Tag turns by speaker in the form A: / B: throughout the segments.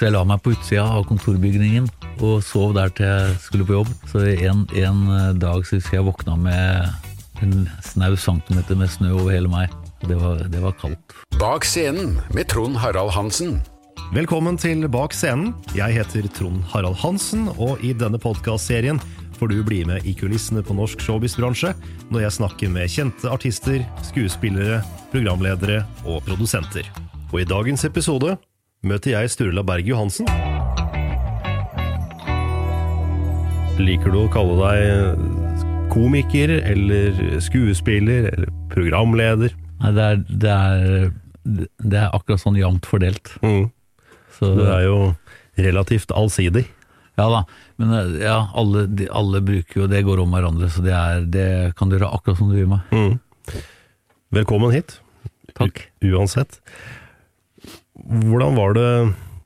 A: Så jeg la meg på utsida av kontorbygningen og sov der til jeg skulle på jobb. Så en, en dag så husker jeg våkna med en snau centimeter med snø over hele meg. Det var, det var kaldt.
B: Bak scenen med Trond Harald Hansen.
C: Velkommen til Bak scenen. Jeg heter Trond Harald Hansen, og i denne podkastserien får du bli med i kulissene på norsk showbiz-bransje når jeg snakker med kjente artister, skuespillere, programledere og produsenter. Og i dagens episode møter jeg Sturla Berg Johansen. Liker du å kalle deg komiker eller skuespiller eller programleder?
A: Nei, det er, det er, det er akkurat sånn jevnt fordelt.
C: Mm.
A: Så,
C: Du er jo relativt allsidig.
A: Ja da, men eh, ja, alle, de, alle bruker jo det, går om hverandre, så det, er, det kan du gjøre akkurat som du vil med.
C: Mm. Velkommen hit.
A: Takk.
C: Uansett. Hvordan var det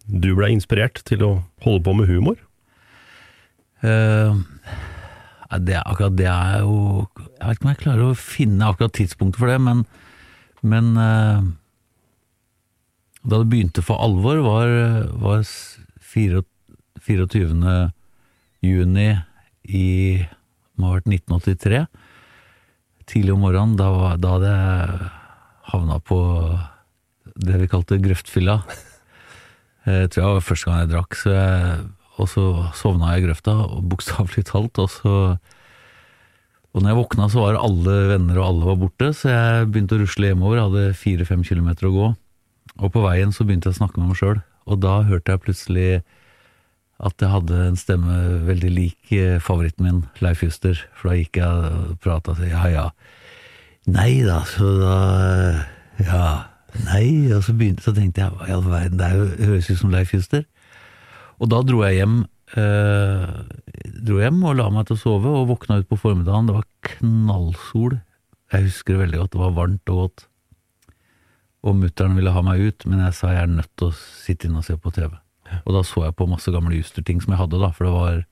C: du ble inspirert til å holde på med humor?
A: Uh, det, akkurat det er jo Jeg vet ikke om jeg klarer å finne akkurat tidspunktet for det, men, men uh, Da det begynte for alvor, var, var s- fire- 24. juni i må ha vært 1983. Tidlig om morgenen, da, da hadde jeg havna på det vi kalte grøftfylla. Jeg tror det var første gang jeg drakk, så jeg, og så sovna jeg i grøfta, bokstavelig talt. Og så Og når jeg våkna, så var alle venner og alle var borte, så jeg begynte å rusle hjemover. Jeg hadde fire-fem kilometer å gå. Og på veien så begynte jeg å snakke med meg sjøl, og da hørte jeg plutselig at jeg hadde en stemme veldig lik eh, favoritten min, Leif Juster. For da gikk jeg og prata og sa ja ja. Nei da, så da Ja, nei. Og så, begynte, så tenkte jeg hva i all verden, det høres ut som Leif Juster. Og da dro jeg hjem eh, Dro hjem og la meg til å sove, og våkna ut på formiddagen. Det var knallsol. Jeg husker det veldig godt. Det var varmt og godt. Og mutter'n ville ha meg ut, men jeg sa jeg er nødt til å sitte inne og se på TV. Og da så jeg på masse gamle Juster-ting som jeg hadde, da, for det var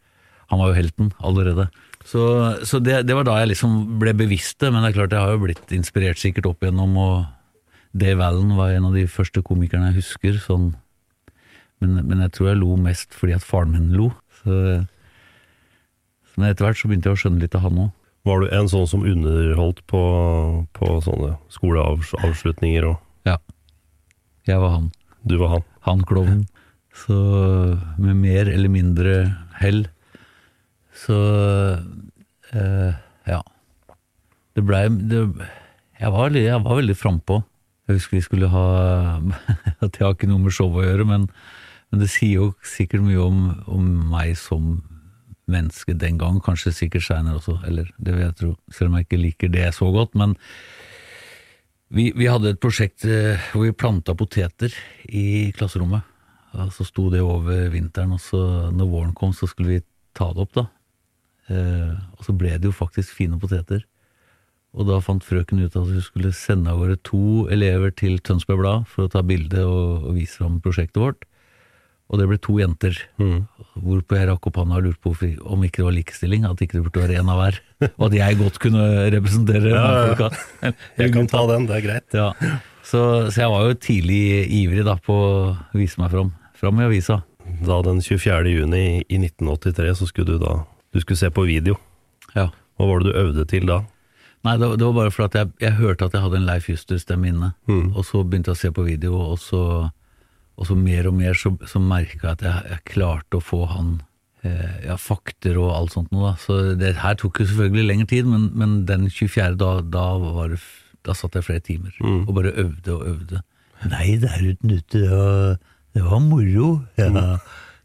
A: Han var jo helten allerede. Så, så det, det var da jeg liksom ble bevisst det, men det er klart jeg har jo blitt inspirert sikkert opp igjennom, og Dave Allen var en av de første komikerne jeg husker, sånn men, men jeg tror jeg lo mest fordi at faren min lo. Så, så men etter hvert så begynte jeg å skjønne litt av han òg.
C: Var du en sånn som underholdt på, på sånne skoleavslutninger og
A: Ja. Jeg var han.
C: du var han?
A: Han klovnen. Så med mer eller mindre hell. Så eh, ja. Det blei det, jeg, var, jeg var veldig frampå. Jeg husker vi skulle ha At jeg har ikke noe med show å gjøre, men, men det sier jo sikkert mye om, om meg som menneske den gang, kanskje sikkert seinere også, eller det vil jeg tro, selv om jeg ikke liker det så godt. Men vi, vi hadde et prosjekt eh, hvor vi planta poteter i klasserommet. Og så sto det over vinteren, og så når våren kom, så skulle vi ta det opp, da. Eh, og så ble det jo faktisk fine poteter. Og da fant frøken ut at hun skulle sende av gårde to elever til Tønsberg Blad for å ta bilde og, og vise fram prosjektet vårt. Og det ble to jenter. Hvorpå jeg rakk opp hånda og lurte på om ikke det var likestilling, at ikke det burde være én av hver. Og at jeg godt kunne representere
C: Ja, ja.
A: folka.
C: Jeg kan ta den, det er greit.
A: Ja. Så, så jeg var jo tidlig ivrig da på å vise meg fram, fram i avisa.
C: Da den 24. juni i 1983 så skulle du da Du skulle se på video.
A: Ja.
C: Hva var det du øvde til da?
A: Nei, det, det var bare fordi jeg, jeg hørte at jeg hadde en Leif Juster-stemme inne, og så begynte jeg å se på video, og så, og så mer og mer så, så merka jeg at jeg, jeg klarte å få han eh, ja, fakter og alt sånt noe, da. Så det her tok jo selvfølgelig lengre tid, men, men den 24. da, da var det da satt jeg flere timer og bare øvde og øvde. Nei, det er uten ute, det var, det var moro. Ja,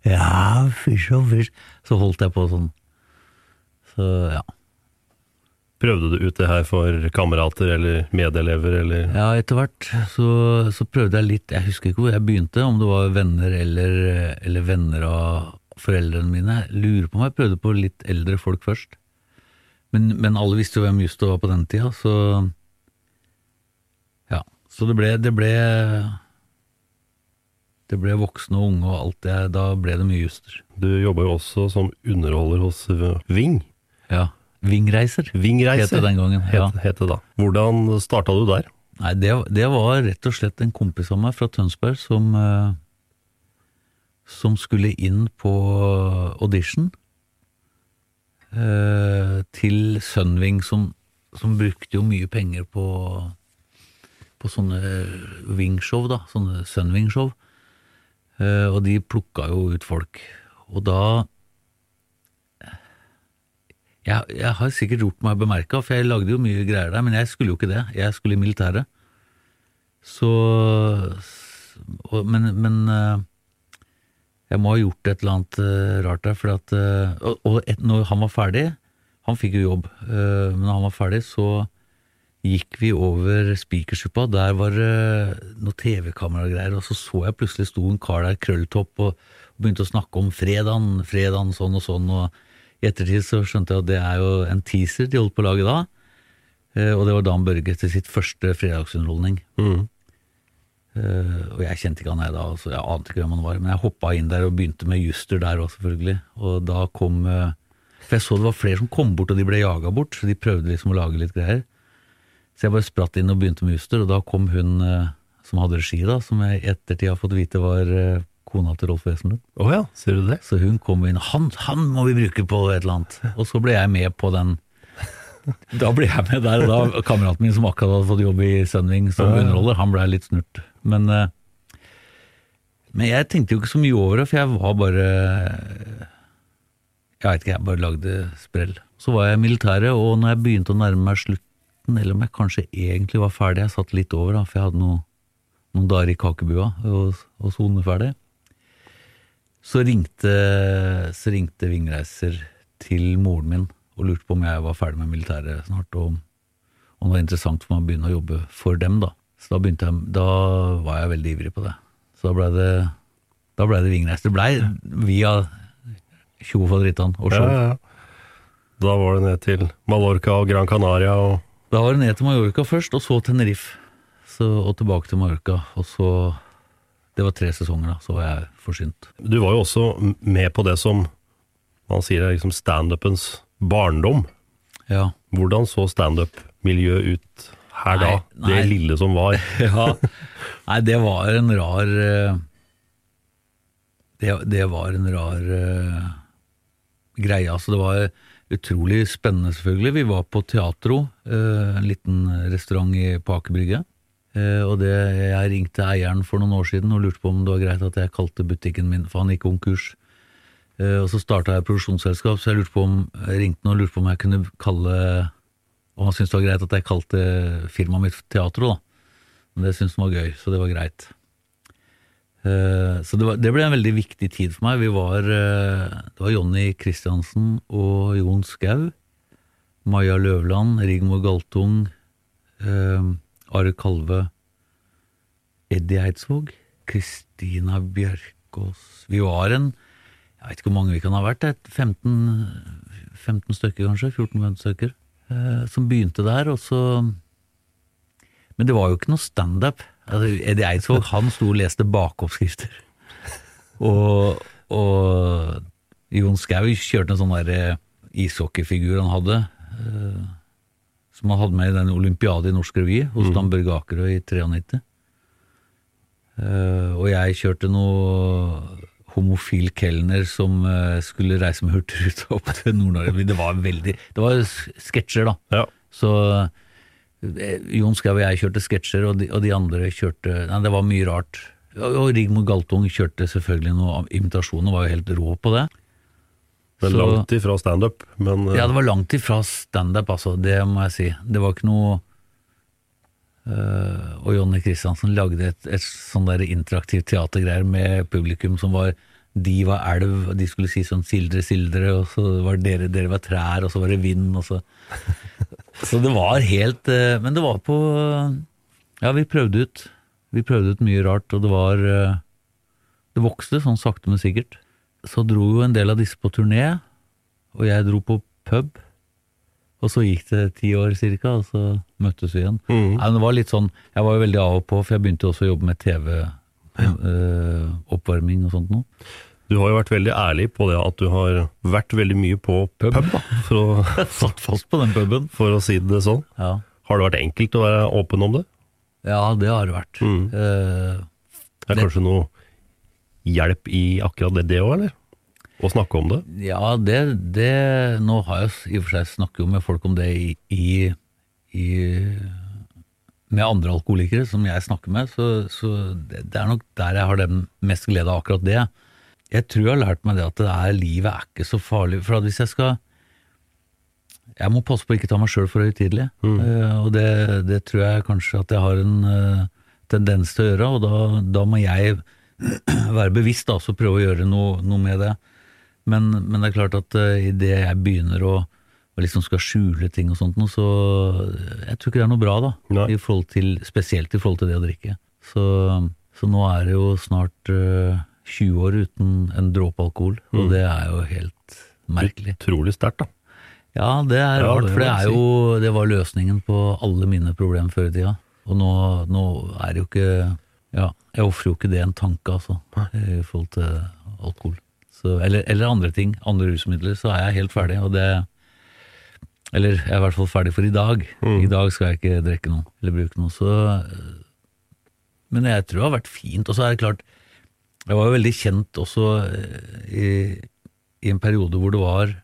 A: ja fysj og fysj. Så holdt jeg på sånn. Så ja.
C: Prøvde du ut det her for kamerater eller medelever, eller
A: Ja, etter hvert så, så prøvde jeg litt Jeg husker ikke hvor jeg begynte, om det var venner eller, eller venner av foreldrene mine. Jeg lurer på om jeg prøvde på litt eldre folk først. Men, men alle visste jo hvem Justo var på den tida, så Ja. Så det ble Det ble, det ble voksne og unge og alt det. Da ble det mye Juster.
C: Du jobba jo også som underholder hos Ving.
A: Ja. Vingreiser
C: Vingreiser
A: het det den gangen. Ja.
C: het, het det da. Hvordan starta du der?
A: Nei, det, det var rett og slett en kompis av meg fra Tønsberg som, eh, som skulle inn på audition eh, til Sunwing, som, som brukte jo mye penger på, på sånne wingshow, da, sånne Sunwing-show. Eh, og de plukka jo ut folk. Og da jeg, jeg har sikkert gjort meg bemerka, for jeg lagde jo mye greier der, men jeg skulle jo ikke det. Jeg skulle i militæret. Så og, Men, men eh, jeg må ha gjort et eller annet eh, rart der, for at eh, Og, og et, når han var ferdig Han fikk jo jobb, men når han var ferdig, så gikk vi over Spikersuppa. Der var det noe TV-kameragreier, og så så jeg plutselig sto en kar der, krølltopp, og, og begynte å snakke om fredagen, fredagen sånn og sånn. og i ettertid så skjønte jeg at det er jo en teaser de holdt på å lage da. Eh, Og det var Dan Børge til sitt første fredagsunderholdning. Eh, Og jeg kjente ikke han jeg da, så jeg ante ikke hvem han var. Men jeg hoppa inn der og begynte med Juster der òg, selvfølgelig. Og da kom eh, For jeg så det var flere som kom bort, og de ble jaga bort, så de prøvde liksom å lage litt greier. Så jeg bare spratt inn og begynte med Juster, og da kom hun som hadde regi, da, som jeg i ettertid har fått vite var kona til Rolf Wesenlund.
C: Oh ja, ser du det?
A: Så hun kom inn, han, han må vi bruke på et eller annet. Og så ble jeg med på den. Da ble jeg med der, og da kameraten min som akkurat hadde fått jobb i Sunwing som underholder, han ble litt snurt. Men, eh, men jeg tenkte jo ikke så mye over det, for jeg var bare Jeg veit ikke, jeg bare lagde sprell. Så var jeg i militæret, og når jeg begynte å nærme meg slutten, eller om jeg kanskje egentlig var ferdig, jeg satt litt over, da, for jeg hadde noe, noen dager i kakebua og, og sone ferdig så ringte, så ringte Vingreiser til moren min og lurte på om jeg var ferdig med militæret snart, og om det var interessant for meg å begynne å jobbe for dem. Da Så da, begynte jeg, da var jeg veldig ivrig på det. Så da blei det, da ble det Vingreiser. Det blei via Tjo Fadderittan og show.
C: Ja, ja. Da var det ned til Mallorca og Gran Canaria og
A: Da var det ned til Mallorca først, og så Tenerife. Og tilbake til Mallorca. Og så Det var tre sesonger, da, så var jeg forsynt.
C: Du var jo også med på det som man sier er liksom standupens barndom.
A: Ja.
C: Hvordan så standup-miljøet ut her da? Det
A: nei.
C: lille som var.
A: ja. Nei, det var en rar eh, Det, det var en rar uh, greie. Altså, det var utrolig spennende, selvfølgelig. Vi var på Teatro, uh, en liten restaurant i, på Aker Brygge. Eh, og det, jeg ringte eieren for noen år siden og lurte på om det var greit at jeg kalte butikken min, for han gikk konkurs. Eh, og så starta jeg produksjonsselskap, så jeg lurte på om, jeg ringte han og lurte på om jeg kunne kalle Om han syntes det var greit at jeg kalte firmaet mitt Teatro, da. Men det syntes han var gøy, så det var greit. Eh, Så det, var, det ble en veldig viktig tid for meg. Vi var, eh, det var Jonny Kristiansen og Jon Skau. Maja Løvland, Rigmor Galtung, eh, Are Kalve, Eddie Eidsvåg, Kristina Bjørkås Vi var en Jeg vet ikke hvor mange vi kan ha vært, 15, 15 stykker kanskje? 14-15 stykker. eh, som begynte der, og så Men det var jo ikke noe standup. Altså, Eddie Eidsvåg han sto og leste bakoppskrifter. Og, og Jon Skau kjørte en sånn der eh, ishockeyfigur han hadde, eh, som han hadde med i den olympiade i Norsk Revy hos Dan Børge Akerø i 93. Uh, og jeg kjørte noe homofil kelner som uh, skulle reise med Hurtigruta opp til Nord-Norge. Det var veldig Det var sketsjer, da.
C: Ja.
A: Så uh, Jon Skau og jeg kjørte sketsjer, og de, og de andre kjørte Nei, det var mye rart. Og og Rigmor Galtung kjørte selvfølgelig noe imitasjoner, var jo helt rå på det.
C: Er
A: Så-
C: langt ifra standup, men eh,
A: Ja, det var langt ifra standup, altså. Det må jeg si. Det var ikke noe øh, Og Jonny Kristiansen lagde et, et sånn der interaktivt teatergreier med publikum som var De var elv, de skulle si sånn sildre, sildre, og så var dere, dere var trær, og så var det vind, og så Så det var helt øh, Men det var på Ja, vi prøvde ut. Vi prøvde ut mye rart, og det var øh, Det vokste sånn sakte, men sikkert. Så dro jo en del av disse på turné, og jeg dro på pub. Og så gikk det ti år cirka, og så møttes vi igjen.
C: Mm.
A: Nei, det var litt sånn, Jeg var jo veldig av og på, for jeg begynte også å jobbe med TV-oppvarming og sånt noe.
C: du har jo vært veldig ærlig på det at du har vært veldig mye på pub,
A: Pub.
C: da, for, å,
A: Satt fast på den puben.
C: for å si det sånn.
A: Ja,
C: Har det vært enkelt å være åpen om det?
A: ja det har det vært.
C: Mm.
A: Uh, det
C: Er Det- kanskje noe hjelp i akkurat det, òg, eller? Å snakke om det?
A: Ja, det, det Nå har jeg i og for seg snakket med folk om det i, i, i Med andre alkoholikere som jeg snakker med, så, så det, det er nok der jeg har den mest glede av akkurat det. Jeg tror jeg har lært meg det at det er, livet er ikke så farlig. For at hvis jeg skal Jeg må passe på å ikke ta meg sjøl for høytidelig. Eh, og det, det tror jeg kanskje at jeg har en uh, tendens til å gjøre, og da, da må jeg være bevisst da, så prøve å gjøre noe, noe med det. Men, men det er klart at uh, idet jeg begynner å, å liksom skal skjule ting og sånt, noe, så jeg tror ikke det er noe bra, da. I til, spesielt i forhold til det å drikke. Så, så nå er det jo snart uh, 20 år uten en dråpe alkohol,
C: Mm.
A: og det er jo helt merkelig.
C: Utrolig sterkt, da.
A: Ja, det er
C: Ja,
A: rart,
C: det
A: for det er jo Det var løsningen på alle mine problemer før i tida. Og nå, nå er det jo ikke Ja, jeg ofrer jo ikke det en tanke, altså, i forhold til alkohol. Så, eller, eller andre ting, andre rusmidler, så er jeg helt ferdig, og det Eller jeg er i hvert fall ferdig for i dag.
C: Mm.
A: I dag skal jeg ikke drikke noe, eller bruke noe, så Men jeg tror det har vært fint. Og så er det klart, jeg var jo veldig kjent også eh, i, i en periode hvor det var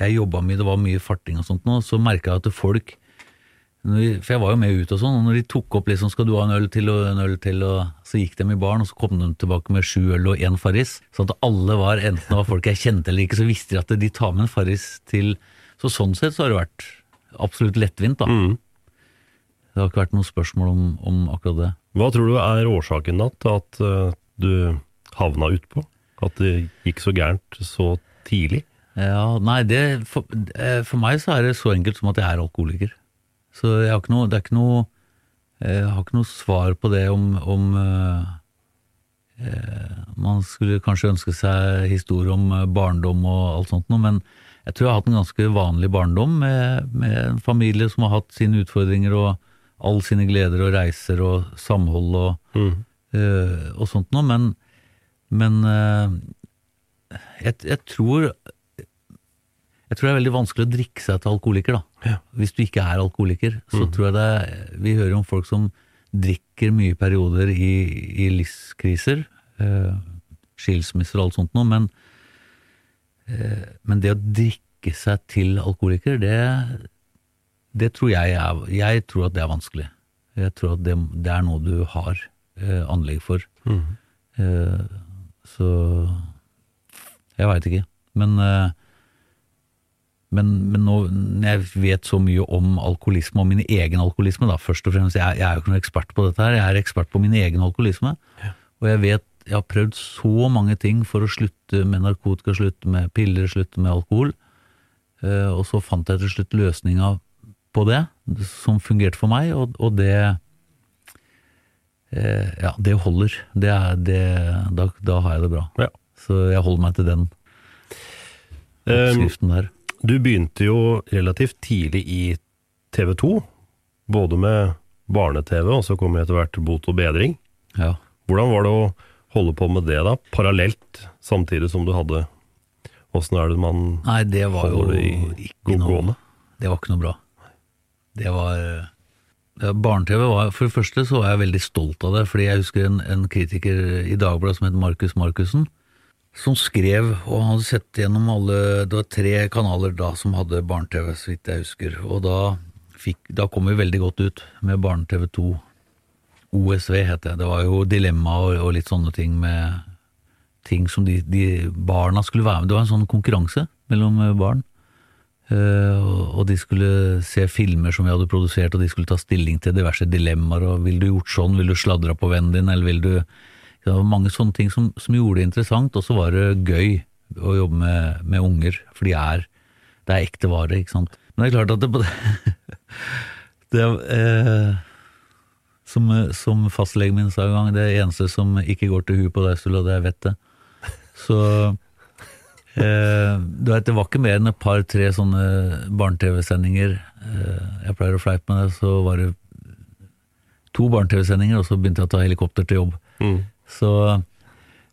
A: jeg jobba mye, det var mye farting og sånt nå, så merka jeg at folk de, For jeg var jo med ut og sånn, og når de tok opp liksom 'skal du ha en øl til' og en øl til, og så gikk de i baren, og så kom de tilbake med sju øl og én Farris. Sånn at alle var, enten det var folk jeg kjente eller ikke, så visste de at de tar med en Farris til Så sånn sett så har det vært absolutt lettvint, da.
C: Mm.
A: Det har ikke vært noe spørsmål om, om akkurat det.
C: Hva tror du er årsaken da, til at uh, du havna utpå? At det gikk så gærent så tidlig?
A: Ja, nei, det, for, eh, for meg så er det så enkelt som at jeg er alkoholiker. Så jeg har ikke noe, det er ikke noe Jeg har ikke noe svar på det om, om eh, eh, Man skulle kanskje ønske seg historie om eh, barndom og alt sånt noe, men jeg tror jeg har hatt en ganske vanlig barndom med, med en familie som har hatt sine utfordringer og all sine gleder og reiser og samhold og,
C: Mm.
A: eh, og sånt noe, men, men eh, jeg, jeg tror jeg tror det er veldig vanskelig å drikke seg til alkoholiker, da.
C: Ja.
A: Hvis du ikke er alkoholiker, så tror jeg det Vi hører om folk som drikker mye perioder i, i livskriser, eh, skilsmisser og alt sånt noe, men, eh, men det å drikke seg til alkoholiker, det, det tror jeg er Jeg tror at det er vanskelig. Jeg tror at det, det er noe du har eh, anlegg for. Eh, så Jeg veit ikke. Men eh, men, men nå jeg vet så mye om alkoholisme og min egen alkoholisme, da, først og fremst, jeg, jeg er jo ikke noen ekspert på dette her, jeg er ekspert på min egen alkoholisme, og jeg vet, jeg har prøvd så mange ting for å slutte med narkotika, slutte med piller, slutte med alkohol, Uh, og så fant jeg til slutt løsninga på det, som fungerte for meg, og, og det, uh, ja, det holder, det er, det, da, da har jeg det bra.
C: Ja.
A: Så jeg holder meg til den
C: Eh,
A: oppskriften der.
C: Du begynte jo relativt tidlig i TV 2, både med barne-TV, og så kom etter hvert Bot og bedring.
A: Ja.
C: Hvordan var det å holde på med det da, parallelt, samtidig som du hadde Åssen er det man
A: Nei, det var jo
C: det
A: ikke noe
C: gående?
A: Det var ikke noe bra. Det var Barne-TV var For det første så var jeg veldig stolt av det, fordi jeg husker en, en kritiker i Dagbladet som het Markus Markussen, som skrev, og han hadde sett gjennom alle Det var tre kanaler da som hadde barne-TV, så vidt jeg husker, og da, fikk, da kom vi veldig godt ut med Barne-TV 2. OSV het det. Det var jo dilemma og, og litt sånne ting med ting som de, de barna skulle være med. Det var en sånn konkurranse mellom eh, barn. Og og de skulle se filmer som vi hadde produsert, og de skulle ta stilling til diverse dilemmaer. og Vil du gjort sånn, vil du sladra på vennen din, eller vil du Det var mange sånne ting som, som gjorde det interessant, og så var det gøy å jobbe med, med unger, for de er, det er ekte vare, ikke sant. Men det er klart at det, det eh, som, som fastlegen min sa en gang, det eneste som ikke går til huet på deg, Sulla, det er vettet. Så eh, du vet, det var ikke mer enn et par-tre sånne barne-TV-sendinger. Eh, jeg pleier å fleipe med det, så var det to barne-TV-sendinger, og så begynte jeg å ta helikopter til jobb. Så,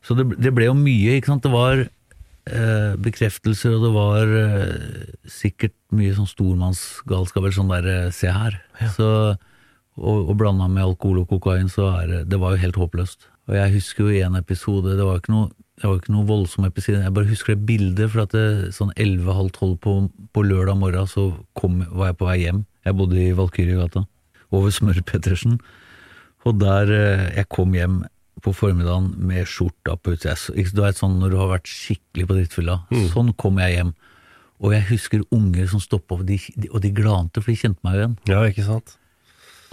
A: så det, det ble jo mye, ikke sant. Det var eh, bekreftelser, og det var eh, sikkert mye sånn stormannsgalskap, eller sånn der eh, se her. Så, og, og blanda med alkohol og kokain, så er det Det var jo helt håpløst. Og jeg husker jo en episode, det var ikke noe det var ikke noe voldsom episode, jeg bare husker det bildet, for at det, sånn 11.30 på, på lørdag morgen så kom, var jeg på vei hjem. Jeg bodde i Valkyriegata, over Smør Pettersen. Og der eh, jeg kom hjem på formiddagen med skjorta på utsida. Du vet sånn når du har vært skikkelig på drittfylla. Sånn kom jeg hjem. Og jeg husker unger som stoppa, og og de glante, for de kjente meg igjen.
C: Ja, ikke sant?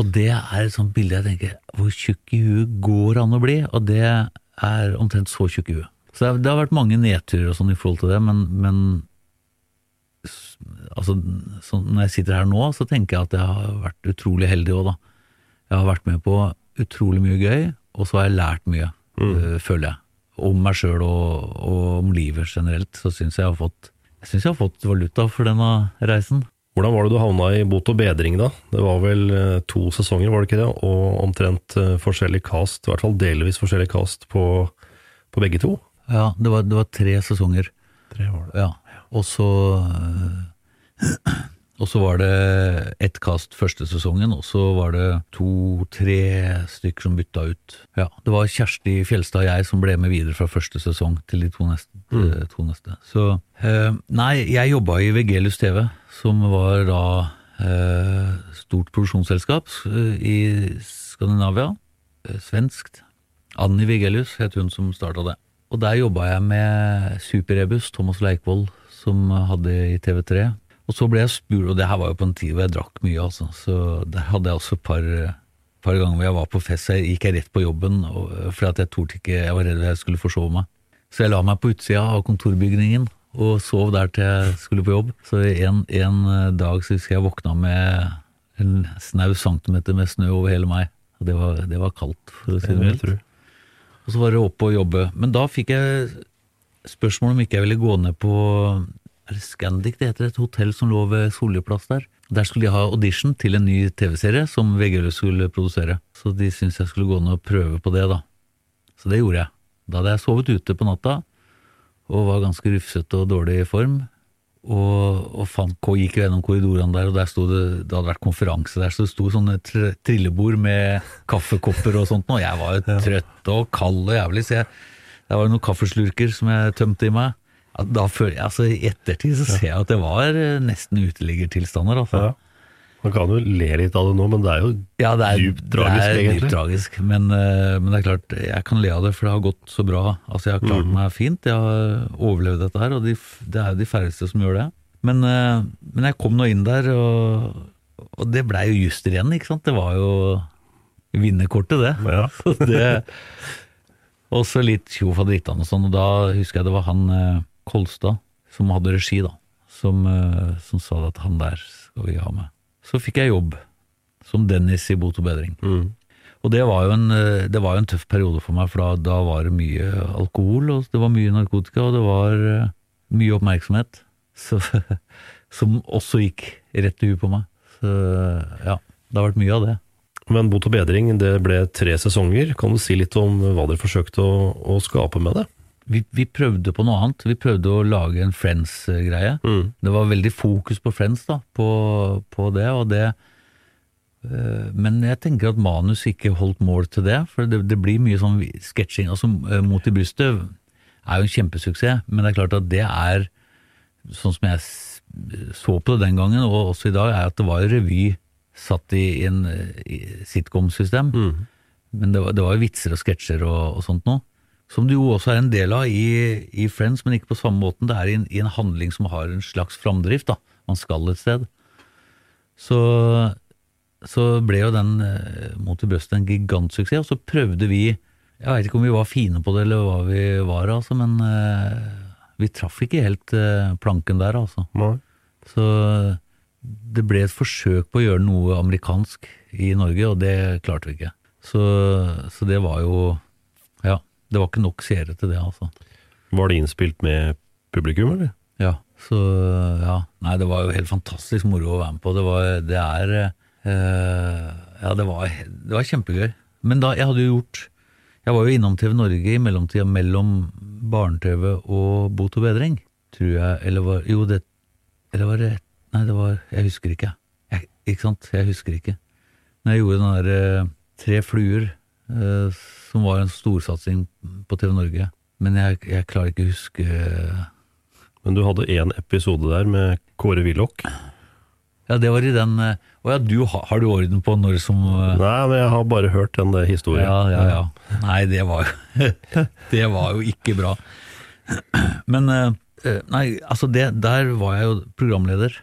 A: Og det er et sånt bilde jeg tenker Hvor tjukk i huet går an å bli? Og det er omtrent så tjukk i huet. Så det har, vært mange nedturer og sånn i forhold til det, men, men altså, når jeg sitter her nå, så tenker jeg at jeg har vært utrolig heldig òg, da. Jeg har vært med på utrolig mye gøy, og så har jeg lært mye, øh, føler jeg. Om meg sjøl og, og om livet generelt. Så syns jeg jeg har fått jeg synes jeg har fått valuta for denne reisen.
C: Hvordan var det du havna i Bot og bedring, da? Det var vel eh, to sesonger, var det ikke det? Og omtrent eh, forskjellig cast, i hvert fall delvis forskjellig cast på, på begge to?
A: Ja, det var, det var tre sesonger.
C: Tre var det.
A: Ja, og så øh, Og så var det ett kast første sesongen, og så var det to-tre stykker som bytta ut. Ja, Det var Kjersti Fjelstad og jeg som ble med videre fra første sesong til de to neste. Mm. To neste. Så eh, Nei, jeg jobba i Vegelius TV, som var da eh, stort produksjonsselskap øh, i Skandinavia. øh, Svenskt. Annie Vigelius het hun som starta det. Og der jobba jeg med Super-Rebus, Thomas Leikvoll, som hadde i TV3. Og så ble jeg spurt, og det her var jo på en tid hvor jeg drakk mye, altså, så der hadde jeg også et par, par ganger hvor jeg var på fest, så gikk jeg rett på jobben, og, fordi at jeg torde ikke, jeg var redd jeg skulle forsove meg. Så jeg la meg på utsida av kontorbygningen, og sov der til jeg skulle på jobb. Så en, en dag så husker jeg våkna med en snau centimeter med snø over hele meg. Og det var, det var kaldt, for å si det
C: Det
A: mildt. Og så var det opp og jobbe. Men da fikk jeg spørsmål om ikke jeg ville gå ned på er det Scandic det heter, et hotell som lå ved Soljeplass der. Der skulle de ha audition til en ny TV-serie som VGL skulle produsere. Så de syntes jeg skulle gå ned og prøve på det, da. Så det gjorde jeg. Da hadde jeg sovet ute på natta, og var ganske rufsete og dårlig i form. Og, og fant, gikk gjennom korridorene der, og der det Det hadde vært konferanse der, så det sto sånne tr trillebord med kaffekopper og sånt, og jeg var jo trøtt og kald og jævlig, så jeg, det var jo noen kaffeslurker som jeg tømte i meg. Da føler jeg, altså I ettertid så ser jeg at det var eh, nesten uteliggertilstander. Altså.
C: Ja. Man kan jo le litt av det nå, men det er jo
A: Ja, det er
C: dypt tragisk,
A: det er
C: egentlig.
A: dypt tragisk, men, eh, men det er klart, jeg kan le av det, for det har gått så bra. Altså, Jeg har klart
C: mm.
A: meg fint, jeg har overlevd dette her, og de, det er jo de færreste som gjør det. Men, eh, men jeg kom nå inn der, og, og det blei jo juster igjen, ikke sant. Det var jo vinnerkortet, det.
C: Ja.
A: Så det også litt tjofaderittan og sånn, og da husker jeg det var han Kolstad som hadde regi, da, som, eh, som sa at han der skal vi ha med. Så fikk jeg jobb som Dennis i Bot og bedring. Og det var, jo en, eh, det var jo en tøff periode for meg, for da, da var det mye alkohol, og det var mye narkotika, og det var eh, mye oppmerksomhet. så, som også gikk rett i huet på meg. Så ja, det har vært mye av det.
C: Men Bot og bedring, det ble tre sesonger. Kan du si litt om hva dere forsøkte å, å skape med det?
A: Vi, vi prøvde på noe annet. Vi prøvde å lage en Friends-greie.
C: Mm.
A: Det var veldig fokus på Friends da, på, på det, og det eh, Men jeg tenker at manus ikke holdt mål til det, for det, det blir mye sånn sketsjing. Altså, eh, Mot i brystet er jo en kjempesuksess, men det er klart at det er, sånn som jeg så på det den gangen, og også i dag, er at det var revy satt i, i en eh, sitcom-system. Men det var, det var jo vitser og sketsjer og, og sånt noe. Som det jo også er en del av i, i Friends, men ikke på samme måten. Det er i en, i en handling som har en slags framdrift. da. Man skal et sted. Så, så ble jo den eh, Mot i brøstet en gigantsuksess, og så prøvde vi Jeg veit ikke om vi var fine på det, eller hva vi var, altså, men eh, vi traff ikke helt eh, planken der, altså.
C: Nei.
A: Så det ble et forsøk på å gjøre noe amerikansk i Norge, og det klarte vi ikke. Så, så det var jo Ja, det var ikke nok seere til det, altså.
C: Var det innspilt med publikum, eller?
A: Ja, så ja. Nei, det var jo helt fantastisk moro å være med på. Det var Det er eh, Ja, det var, det var kjempegøy. Men da Jeg hadde jo gjort Jeg var jo innom TV Norge i mellomtida mellom barne-TV og Bot og bedring, tror jeg. Eller var Jo, det Eller var det Nei, det var Jeg husker ikke. Jeg, ikke sant? Jeg husker ikke. Når jeg gjorde den der eh, Tre fluer, eh, som var en storsatsing på TV Norge. Men jeg, jeg klarer ikke å huske eh,
C: Men du hadde én episode der med Kåre Willoch.
A: Ja, det var i den eh, Å ja, du, har, du orden på når som eh,
C: Nei, men jeg har bare hørt den historien.
A: Ja, ja, ja. Nei, det var jo Det var jo ikke bra. Men Nei, altså det Der var jeg jo programleder,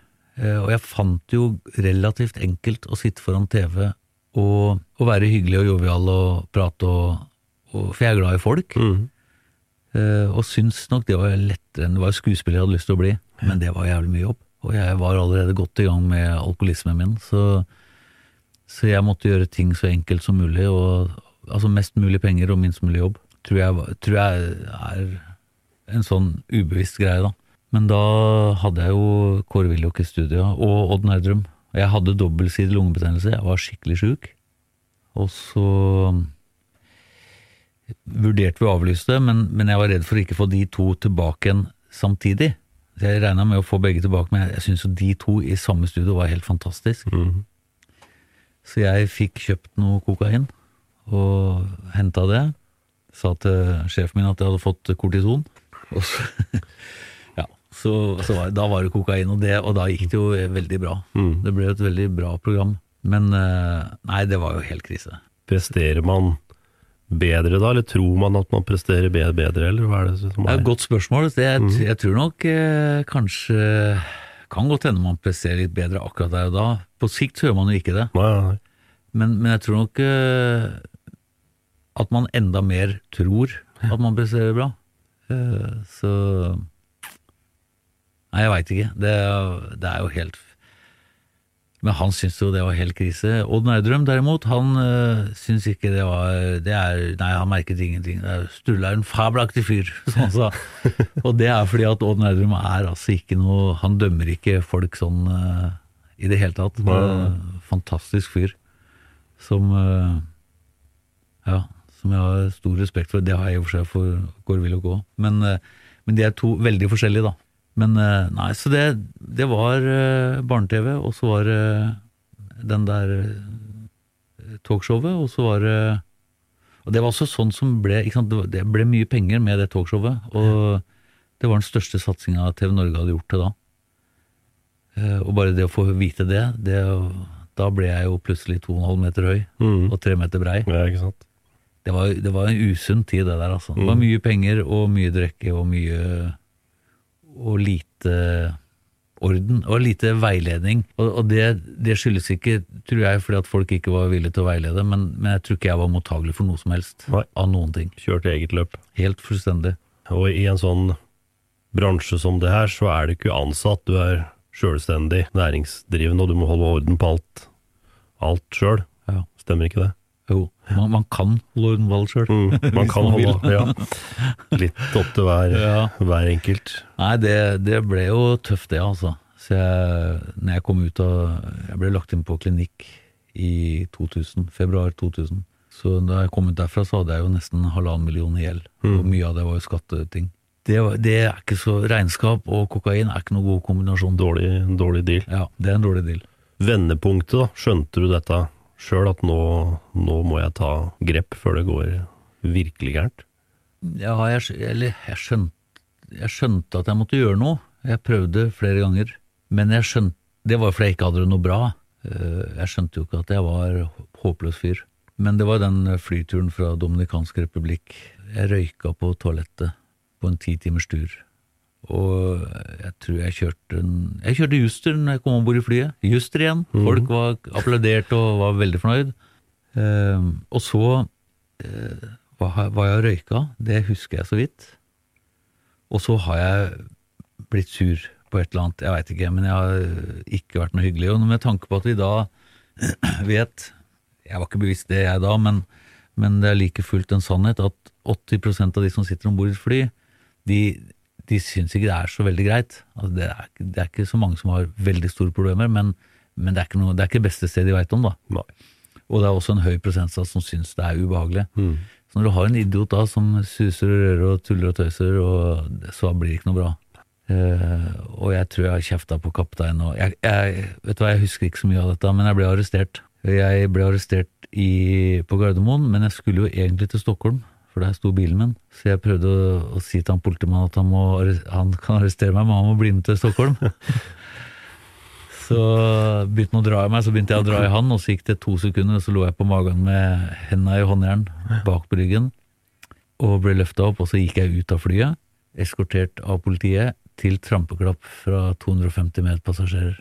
A: og jeg fant jo relativt enkelt å sitte foran TV og, og være hyggelig og jovial og prate og, og For jeg er glad i folk.
C: Mm.
A: Uh, og syns nok det var lettere enn det var skuespiller jeg hadde lyst til å bli, men det var jævlig mye jobb. Og jeg var allerede godt i gang med alkoholismen min, så, så jeg måtte gjøre ting så enkelt som mulig, og altså mest mulig penger og minst mulig jobb. Tror jeg, tror jeg er en sånn ubevisst greie, da. Men da hadde jeg jo Kåre Willoch i studio, og Odd Nerdrum. Og Jeg hadde dobbeltsidig lungebetennelse, jeg var skikkelig sjuk. Og så vurderte vi å avlyse det, men, men jeg var redd for å ikke få de to tilbake igjen samtidig. Så jeg regna med å få begge tilbake, men jeg, jeg syns jo de to i samme studio var helt fantastisk.
C: Mhm.
A: Så jeg fikk kjøpt noe kokain og henta det. Sa til sjefen min at jeg hadde fått kortison. Og så, så, så var, da var det kokain, og, det, og da gikk det jo veldig bra.
C: Mm.
A: Det ble et veldig bra program. Men eh, nei, det var jo helt krise.
C: Presterer man bedre da, eller tror man at man presterer bedre, eller hva er det som er
A: Det er et godt spørsmål. Det, jeg, jeg tror nok eh, kanskje Kan godt hende man presterer litt bedre akkurat der og da. På sikt hører man jo ikke det.
C: Nei, nei.
A: Men, men jeg tror nok eh, at man enda mer tror at man presterer bra. Eh, så Nei, jeg veit ikke. Det, det er jo helt Men han syns jo det var helt krise. Odd Nerdrum derimot, han øh, syns ikke det var det er, Nei, han merket ingenting. Sturle er en fabelaktig fyr, som han sa. Og det er fordi at Odd Nerdrum er altså ikke noe Han dømmer ikke folk sånn øh, i det hele tatt. Det fantastisk fyr som øh, Ja, som jeg har stor respekt for. Det har jeg i og for seg for Willoch òg. Men, men de er to veldig forskjellige, da. Men eh, nei, så det, det var uh, barne-TV, og så var det den der eh, talkshowet, og så var det Og det var også sånn som ble det ble mye penger med det talkshowet, og det var den største satsinga TV Norge hadde gjort til da. Eh, Og bare det å få vite det, det da ble jeg jo plutselig 2,5 meter høy
C: mm.
A: og 3 meter brei.
C: Ja, ikke sant?
A: Det var, det var en usunn tid, det der. altså. Det var mye penger og mye drikke og mye Og lite orden og lite veiledning. Og, og det, det skyldes ikke, tror jeg, fordi at folk ikke var villige til å veilede, men, men jeg tror ikke jeg var mottagelig for noe som helst.
C: Nei.
A: Av noen ting.
C: Kjørt eget løp.
A: Helt fullstendig.
C: Og i en sånn bransje som det her, så er du ikke ansatt, du er sjølstendig næringsdrivende, og du må holde orden på alt, alt sjøl.
A: Ja.
C: Stemmer ikke det?
A: Jo, man, man kan holde en valg sjøl.
C: Mm, man kan holde ja. litt opp til hver,
A: Ja.
C: hver enkelt.
A: Nei, det, det ble jo tøft, det, altså. Så jeg, når jeg kom ut av Jeg ble lagt inn på klinikk i 2000, februar 2000. Så da jeg kom ut derfra, så hadde jeg jo nesten halvannen million i gjeld. Og mye av det var jo skatteting. Det, det er ikke så Regnskap og kokain er ikke noen god kombinasjon.
C: Dårlig, dårlig deal.
A: Ja, det er en dårlig deal.
C: Vendepunktet, da. Skjønte du dette sjøl, at nå, nå må jeg ta grep før det går virkelig gærent?
A: Ja, jeg, eller jeg skjønte, jeg skjønte at jeg måtte gjøre noe. Jeg prøvde flere ganger, men jeg skjønte, det var fordi jeg ikke hadde det noe bra. Eh, Jeg skjønte jo ikke at jeg var håpløs fyr. Men det var den flyturen fra Dominikansk republikk. Jeg røyka på toalettet på en ti timers tur. Og jeg tror jeg kjørte en, Jeg kjørte Juster når jeg kom om bord i flyet. Juster igjen. Folk var applauderte og var veldig fornøyd. Eh, og så eh, hva, har- jeg og røyka, det husker jeg så vidt. Og så har jeg blitt sur på et eller annet, jeg veit ikke, men jeg har ikke vært noe hyggelig. Og med tanke på at vi da vet Jeg var ikke bevisst det, jeg da, men, men det er like fullt en sannhet at 80% av de som sitter om bord i et fly, de, de syns ikke det er så veldig greit. Altså det, er, det er ikke så mange som har veldig store problemer, men, men det, er ikke noe, det er ikke beste stedet de veit om, da.
C: Nei.
A: Og det er også en høy prosentsats som syns det er ubehagelig. Så når du har en idiot da som suser og rører og tuller og tøyser, og så blir det ikke noe bra. Uh, og jeg tror jeg har kjefta på kapteinen og jeg, jeg, Vet du hva, jeg husker ikke så mye av dette, men jeg ble arrestert. Jeg ble arrestert i, på Gardermoen, men jeg skulle jo egentlig til Stockholm, for der sto bilen min. Så jeg prøvde å, å si til han politimannen at han, må, han kan arrestere meg, men han må bli med til Stockholm. Så begynte han å dra i meg, så begynte jeg å dra i han, og så gikk det to sekunder, og så lå jeg på magen med hendene i håndjern bak på ryggen, og ble løfta opp, og så gikk jeg ut av flyet, eskortert av politiet, til trampeklapp fra 250 medpassasjerer.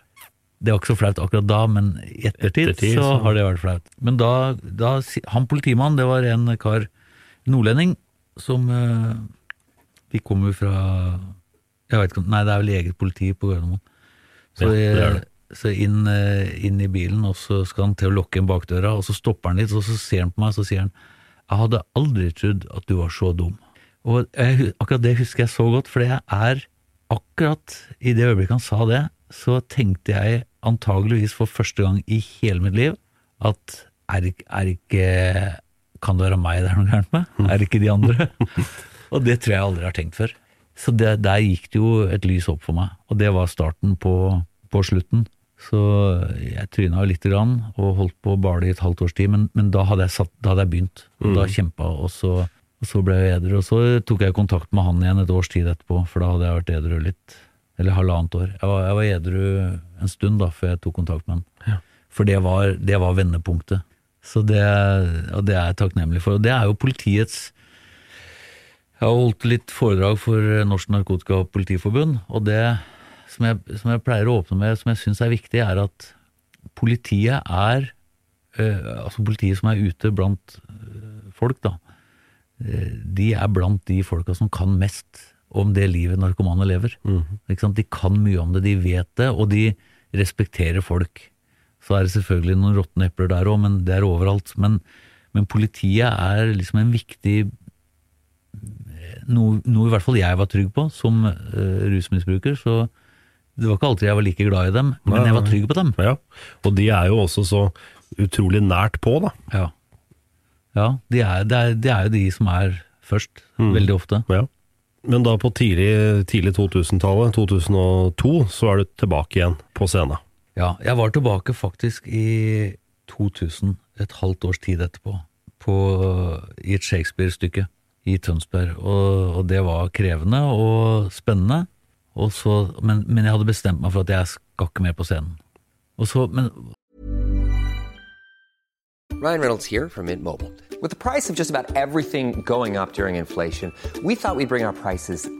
A: Det var ikke så flaut akkurat da, men i ettertid,
C: Ettertid,
A: så
C: så-
A: har det vært flaut. Men da, da Han politimannen, det var en kar, nordlending, som eh, De kommer fra Jeg veit ikke om Nei, det er vel eget politi på Gardermoen. Så,
C: Ja, det det.
A: så inn, eh, inn i bilen, og så skal han til å lukke inn bakdøra, og så stopper han litt, og så ser han på meg, og så sier han Jeg hadde aldri trodd at du var så dum. Og jeg, akkurat det husker jeg så godt, for jeg er akkurat i det øyeblikket han sa det, så tenkte jeg antageligvis for første gang i hele mitt liv at er, er ikke Kan det være meg det er noe gærent med? Er det ikke de andre? og det tror jeg aldri har tenkt før. Så det, der gikk det jo et lys opp for meg, og det var starten på, på slutten. Så jeg tryna litt grann, og holdt på å bale i et halvt års tid, men, men da, hadde jeg satt, da hadde jeg begynt. Og Da kjempa, og så, og så ble jeg edru. Og så tok jeg kontakt med han igjen et års tid etterpå, for da hadde jeg vært edru litt. Eller halvannet år. Jeg var, jeg var edru en stund da, før jeg tok kontakt med han. For det var, det var vendepunktet. Så det, og det er jeg takknemlig for. Og det er jo politiets Jeg har holdt litt foredrag for Norsk Narkotika- og Politiforbund, og det som jeg, som jeg pleier å åpne med, som jeg syns er viktig, er at politiet er øh, Altså politiet som er ute blant eh, folk, da. eh, de er blant de folka som kan mest om det livet narkomane lever. Ikke sant? De kan mye om det, de vet det, og de respekterer folk. Så er det selvfølgelig noen råtne epler der òg, men det er overalt. Men, men politiet er liksom en viktig noe, noe i hvert fall jeg var trygg på som uh, rusmisbruker. Så det var ikke alltid jeg var like glad i dem, men jeg var trygg på dem.
C: Ja. Og de er jo også så utrolig nært på, da.
A: Ja, ja de er, de er, de er jo de som er først, veldig ofte.
C: Ja. Men da på tidlig, tidlig 2000-tallet, 2002, så er du tilbake igjen på scenen.
A: Ja, jeg var tilbake faktisk i 2000, et halvt års tid etterpå, på, i et Shakespeare-stykke i Tønsberg. Og, og det var krevende og spennende, og så, men, men jeg hadde bestemt meg for at jeg skal ikke mer på scenen. Så, men
D: Ryan Reynolds her fra Mint Mobile. Med prisen på nesten alt som går opp under inflasjonen, trodde vi at vi skulle bringe prisene prices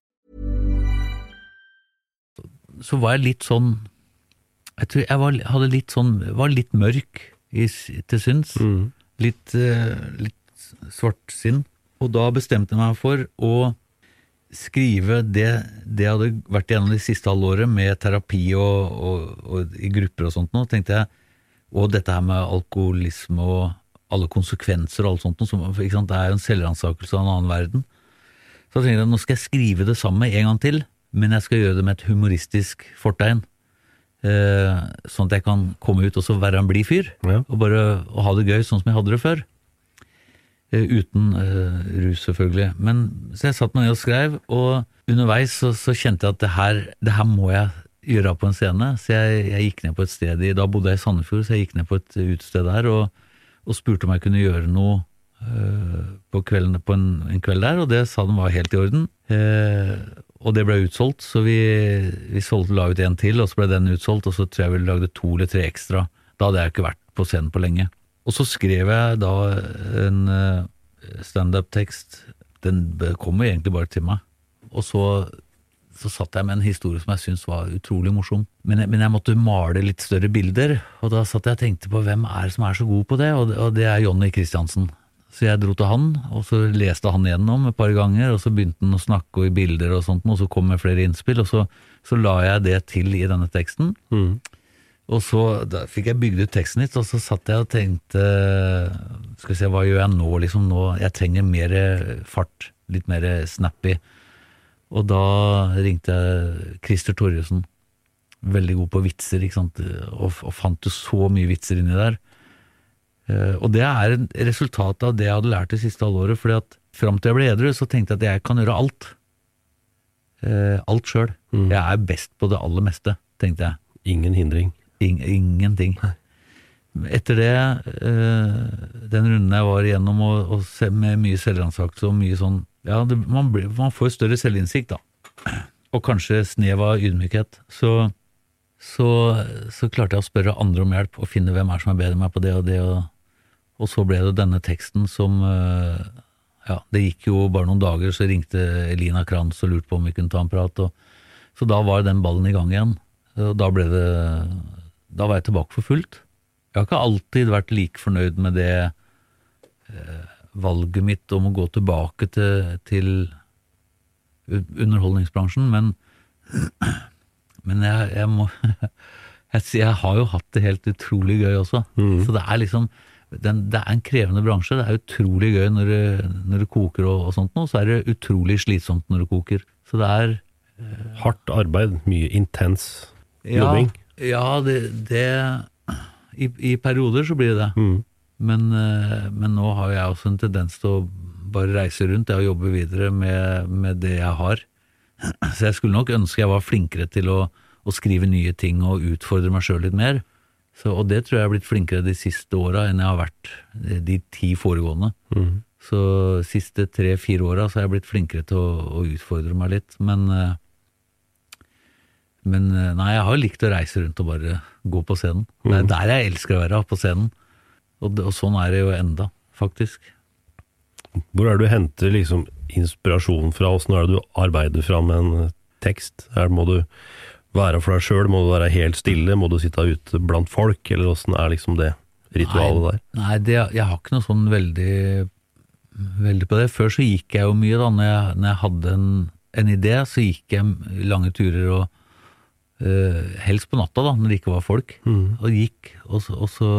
A: Så var jeg litt sånn Jeg tror jeg var, hadde litt sånn Var litt mørk i, til syns. Litt, eh, litt svartsinn. Og da bestemte jeg meg for å skrive det, det jeg hadde vært igjennom det siste halvåret med terapi og, og, og i grupper og sånt nå, tenkte jeg, og dette her med alkoholisme og alle konsekvenser og alt sånt, som, det er jo en selvransakelse av en annen verden. Så tenkte jeg nå skal jeg skrive det samme en gang til, men jeg skal gjøre det med et humoristisk fortegn. Eh, sånn at jeg kan komme ut og så være en blid fyr,
C: Ja.
A: og bare og ha det gøy sånn som jeg hadde det før. Eh, uten eh, rus, selvfølgelig. Men, så jeg satt meg ned og skrev, og underveis så, så kjente jeg at det her, det her må jeg gjøre på en scene. Så jeg, jeg gikk ned på et sted i Da bodde jeg i Sandefjord, så jeg gikk ned på et utested der og, og spurte om jeg kunne gjøre noe eh, på, kvelden, på en, en kveld der, og det sa de var helt i orden. Og det ble utsolgt, så vi, vi solgte, la ut en til, og så ble den utsolgt, og så tror jeg vi lagde to eller tre ekstra. Da hadde jeg ikke vært på scenen på lenge. Og så skrev jeg da en eh, standup-tekst. Den kom jo egentlig bare til meg. Og så, så satt jeg med en historie som jeg syntes var utrolig morsom. Men jeg, men jeg måtte male litt større bilder, og da satt jeg og tenkte på hvem er det som er så god på det, og det, og det er Jonny Christiansen. Så jeg dro til han, og så leste han gjennom et par ganger, og så begynte han å snakke i bilder og sånt, og så kom med flere innspill, og så, så la jeg det til i denne teksten. Og så da fikk jeg bygd ut teksten litt, og så satt jeg og tenkte Skal vi se, hva gjør jeg nå, liksom nå? Jeg trenger mer fart, litt mer snappy. Og da ringte jeg Christer Torjussen, veldig god på vitser, ikke sant, og, og fant jo så mye vitser inni der. Eh, Og det er et resultat av det jeg hadde lært det siste halvåret, fordi at fram til jeg ble edru, så tenkte jeg at jeg kan gjøre alt. Eh, Alt sjøl. Jeg er best på det aller meste, tenkte jeg.
C: Ingen hindring.
A: In ingenting. Etter det, eh, den runden jeg var igjennom og, og se, med mye selvransakelse og mye sånn Ja, det, man, ble, man får større selvinnsikt, da. Og kanskje snev av ydmykhet. Så, så, så klarte jeg å spørre andre om hjelp og finne hvem er som er bedre enn meg på det og det. Og, og så ble det denne teksten som eh, Ja, det gikk jo bare noen dager, så ringte Elina Kranz og lurte på om vi kunne ta en prat. Og, så da var den ballen i gang igjen. Og da ble det Da var jeg tilbake for fullt. Jeg har ikke alltid vært like fornøyd med det eh, valget mitt om å gå tilbake til, til underholdningsbransjen, men, men jeg, jeg må jeg, jeg har jo hatt det helt utrolig gøy også. Så det er liksom den, Det er en krevende bransje. Det er utrolig gøy når det, når det koker og, og sånt og så er det utrolig slitsomt når det koker. Så det er
C: Hardt arbeid, mye intens
A: ja,
C: jobbing.
A: ja, det, det i, I perioder så blir det det. Men, eh, men nå har jeg også en tendens til å bare reise rundt og jobbe videre med, med det jeg har. Så jeg skulle nok ønske jeg var flinkere til å, å skrive nye ting og utfordre meg sjøl litt mer. Så, og det tror jeg jeg har blitt flinkere de siste åra enn jeg har vært de ti foregående. Så siste tre-fire åra så har jeg blitt flinkere til å, å utfordre meg litt. Men, eh, men eh, nei, jeg har likt å reise rundt og bare gå på scenen. Det er der jeg elsker å være, på scenen. Og, og sånn er det jo enda, faktisk.
C: Hvor er det du henter liksom inspirasjon fra? Åssen er det du arbeider fram en tekst? Er, må du være for deg sjøl? Må du være helt stille? Må du sitte ute blant folk? Eller åssen er liksom det ritualet der?
A: Nei, det, jeg har ikke noe sånn veldig, veldig på det. Før så gikk jeg jo mye, da. Når jeg, når jeg hadde en, en idé, så gikk jeg lange turer og øh, Helst på natta, da, når det ikke var folk. Og gikk, og så, og så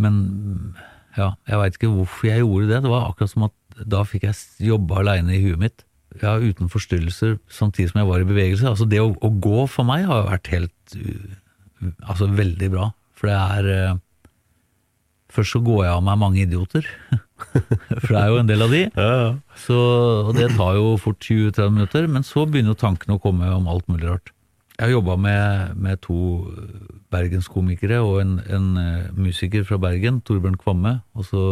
A: Men ja, jeg veit ikke hvorfor jeg gjorde det. Det var akkurat som at da fikk jeg jobbe aleine i huet mitt. Ja, uten forstyrrelser, samtidig som jeg var i bevegelse. Altså Det å, å gå for meg har vært helt Altså veldig bra. For det er eh, Først så går jeg av meg mange idioter. For det er jo en del av de.
C: Ja, ja.
A: Så, og det tar jo fort 20-30 minutter, men så begynner jo tankene å komme om alt mulig rart. Jeg har jobba med, med to bergenskomikere og en, en eh, musiker fra Bergen, Torbjørn Kvamme, og så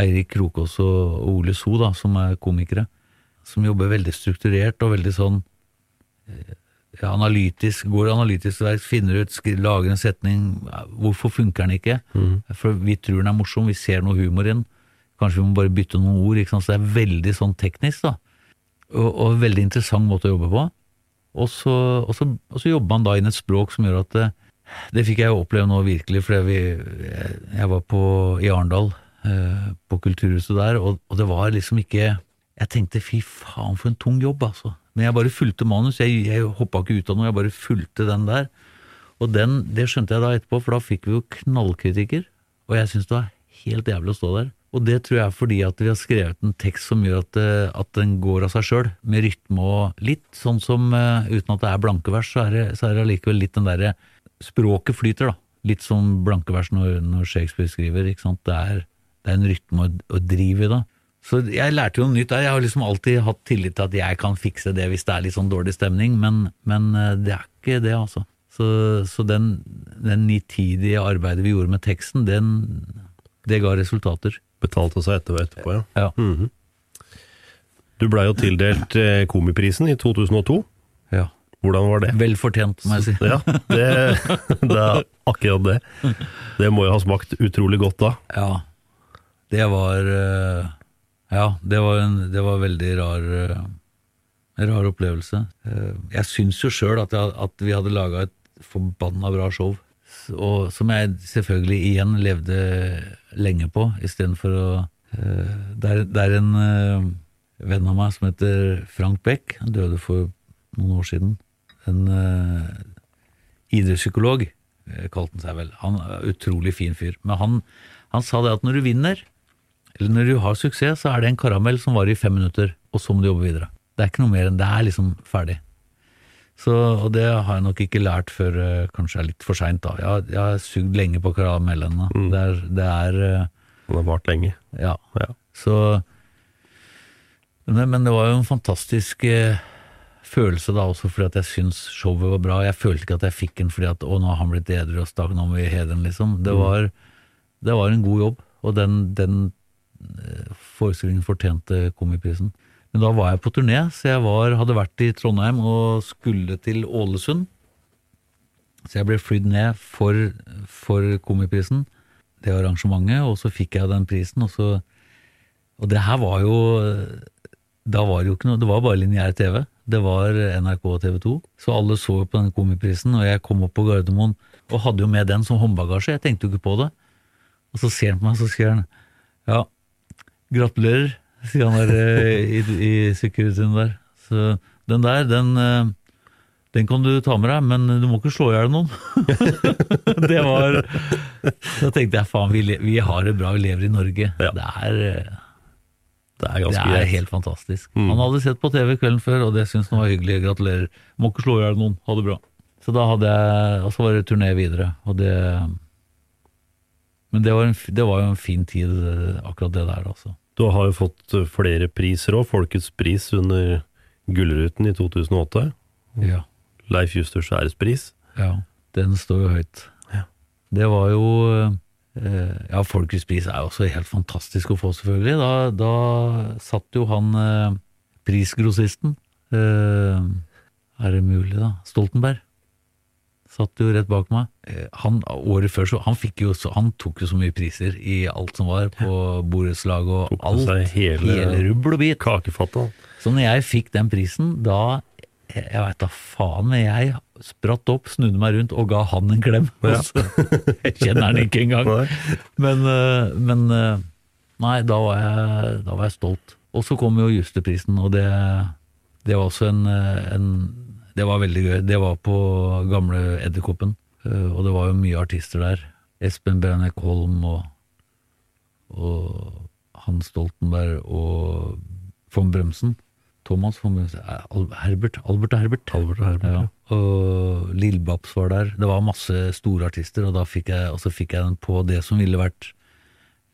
A: Eirik Krokås og Ole So, da, som er komikere. Som jobber veldig strukturert og veldig sånn eh, ja, analytisk, går analytisk verk, finner ut, lager en setning. Hvorfor funker den ikke? For vi tror den er morsom, vi ser noe humor i den. Kanskje vi må bare bytte noen ord. Ikke sant? Så det er veldig sånn teknisk, da. Og, og veldig interessant måte å jobbe på. Og så, og, så, og så jobber man da inn et språk som gjør at det, det fikk jeg oppleve nå virkelig, for vi, jeg, jeg var på, i Arendal, eh, på Kulturhuset der, og, og det var liksom ikke Jeg tenkte fy faen for en tung jobb, altså. Men jeg bare fulgte manus, jeg, jeg hoppa ikke ut av noe, jeg bare fulgte den der. Og den, det skjønte jeg da etterpå, for da fikk vi jo knallkritikker, og jeg syns det var helt jævlig å stå der. Og det tror jeg er fordi at vi har skrevet en tekst som gjør at, eh, at den går av seg sjøl, med rytme og litt sånn som eh, uten at det er blankevers, så er det, så er det allikevel litt den derre Språket flyter, da. Litt som blankevers når, når Shakespeare skriver, ikke sant. Det er, det er en rytme og, og driv i det. Så jeg lærte jo noe nytt der. Jeg har liksom alltid hatt tillit til at jeg kan fikse det hvis det er litt sånn dårlig stemning, men, men eh, det er ikke det, altså. Så, så den, den nitidige arbeidet vi gjorde med teksten, den, det ga resultater.
C: Betalte seg etter, etterpå, ja.
A: Ja.
C: Mhm. Du blei jo tildelt eh, Komiprisen i 2002.
A: ja.
C: Hvordan var det?
A: Vel fortjent, må jeg si.
C: Ja, det, det er akkurat det. Det må jo ha smakt utrolig godt da.
A: Ja. Det var eh, Ja, det var en det var veldig rar eh, rar opplevelse. Eh, Jeg syns jo sjøl at, at vi hadde laga et forbanna bra show, og som jeg selvfølgelig igjen levde lenge på, istedenfor å eh, Det er, det er en venn av meg som heter Frank Beck, han døde for noen år siden. En idrettspsykolog, kalte han seg vel. Han er utrolig fin fyr. Men han, han sa det at når du vinner, eller når du har suksess, så er det en karamell som varer i fem minutter, og så må du jobbe videre. Det er ikke noe mer enn det er liksom ferdig. Så, og det har jeg nok ikke lært før eh, kanskje er litt for seint, da. Jeg, jeg har sugd lenge på karamellene. Det er, det er eh,
C: Den har vart lenge.
A: ja.
C: Ja.
A: Så men, men det var jo en fantastisk eh, følelse da også, fordi at jeg syns showet var bra. Jeg følte ikke at jeg fikk den fordi at å, nå har han blitt edru og stakk, nå må vi hedre ham', liksom. Det var, det var en god jobb, og den, den forestillingen fortjente Komiprisen. Men da var jeg på turné, så jeg var, hadde vært i Trondheim og skulle til Ålesund. Så jeg ble flydd ned for, for Komiprisen, det arrangementet, og så fikk jeg den prisen, og så Og det her var jo Da var det jo ikke noe Det var bare lineær TV. Det var NRK og TV 2. Så alle så på den komiprisen, og jeg kom opp på Gardermoen og hadde jo med den som håndbagasje. Jeg tenkte jo ikke på det. Og så ser han på meg, så sier han ja, gratulerer, sier han der eh, i, i sikkerheten der. Så den der, den eh, den kan du ta med deg, men du må ikke slå i hjel noen. det var Da tenkte jeg faen, vi, vi har det bra, vi lever i Norge.
C: Ja.
A: Det er
C: Det er
A: det er helt fantastisk.
C: Mm.
A: Han hadde sett på TV kvelden før, og det syntes han var hyggelig. Gratulerer. Må ikke slå i hjel noen. Ha det bra. Så da hadde jeg Og så var det turné videre, og det Men det var, en, det var jo en fin tid, eh, akkurat det der, altså.
C: Du har jo fått eh, flere priser òg. Folkets pris under Gullruten i 2008.
A: Ja.
C: Leif Justers ærespris.
A: Ja, den står jo høyt.
C: Ja.
A: Det var jo eh, Ja, Folkets pris er jo også helt fantastisk å få, selvfølgelig. Da, da satt jo han prisgrossisten Er det mulig, da? Stoltenberg. Satt jo rett bak meg. Eh, han, året før så han, jo, så, han tok jo så mye priser i alt som var på borettslag og
C: Tok
A: alt.
C: seg hele-
A: hele rubbel og bit.
C: Kakefatta.
A: Så når jeg fikk den prisen, da Jeg, veit da faen, men jeg spratt opp, snudde meg rundt og ga han en klem.
C: Ja.
A: Altså, jeg kjenner han ikke engang. Men, eh, men eh, Nei, da var, jeg, da var jeg stolt. Og så kom jo Justerprisen, og det, det var også en, en Det var veldig gøy. Det var på gamle Edderkoppen, eh, og det var jo mye artister der. Espen Brenek Holm og, og Hans Stoltenberg og von Bremsen. Thomas von Bremsen eh, Herbert, Albert og Herbert.
C: Albert og Herbert,
A: ja.
C: ja.
A: Og Lillebabs var der. Det var masse store artister, og, da fikk jeg, og så fikk jeg den på det som ville vært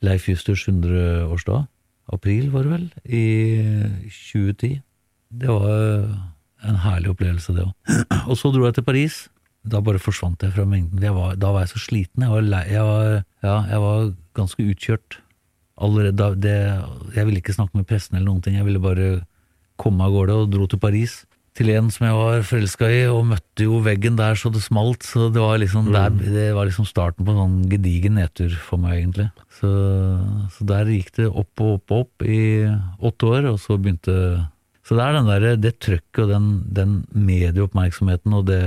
A: Leif Justers 100-årsdag. April, var det vel, i 2010. Det var en herlig opplevelse, det òg. Og så dro jeg til Paris. Da bare forsvant jeg fra mengden. Jeg var, da var jeg så sliten. Jeg var, lei, jeg var, ja, jeg var ganske utkjørt. Allerede det, jeg ville ikke snakke med pressen eller noen ting. Jeg ville bare komme av gårde og dro til Paris. Til en som jeg var forelska i, og møtte jo veggen der så det smalt. Så det var liksom, der, det var liksom starten på en sånn gedigen nedtur for meg, egentlig. Så, så der gikk det opp og opp og opp i åtte år, og så begynte så det er den der, det trøkket og den, den medieoppmerksomheten og det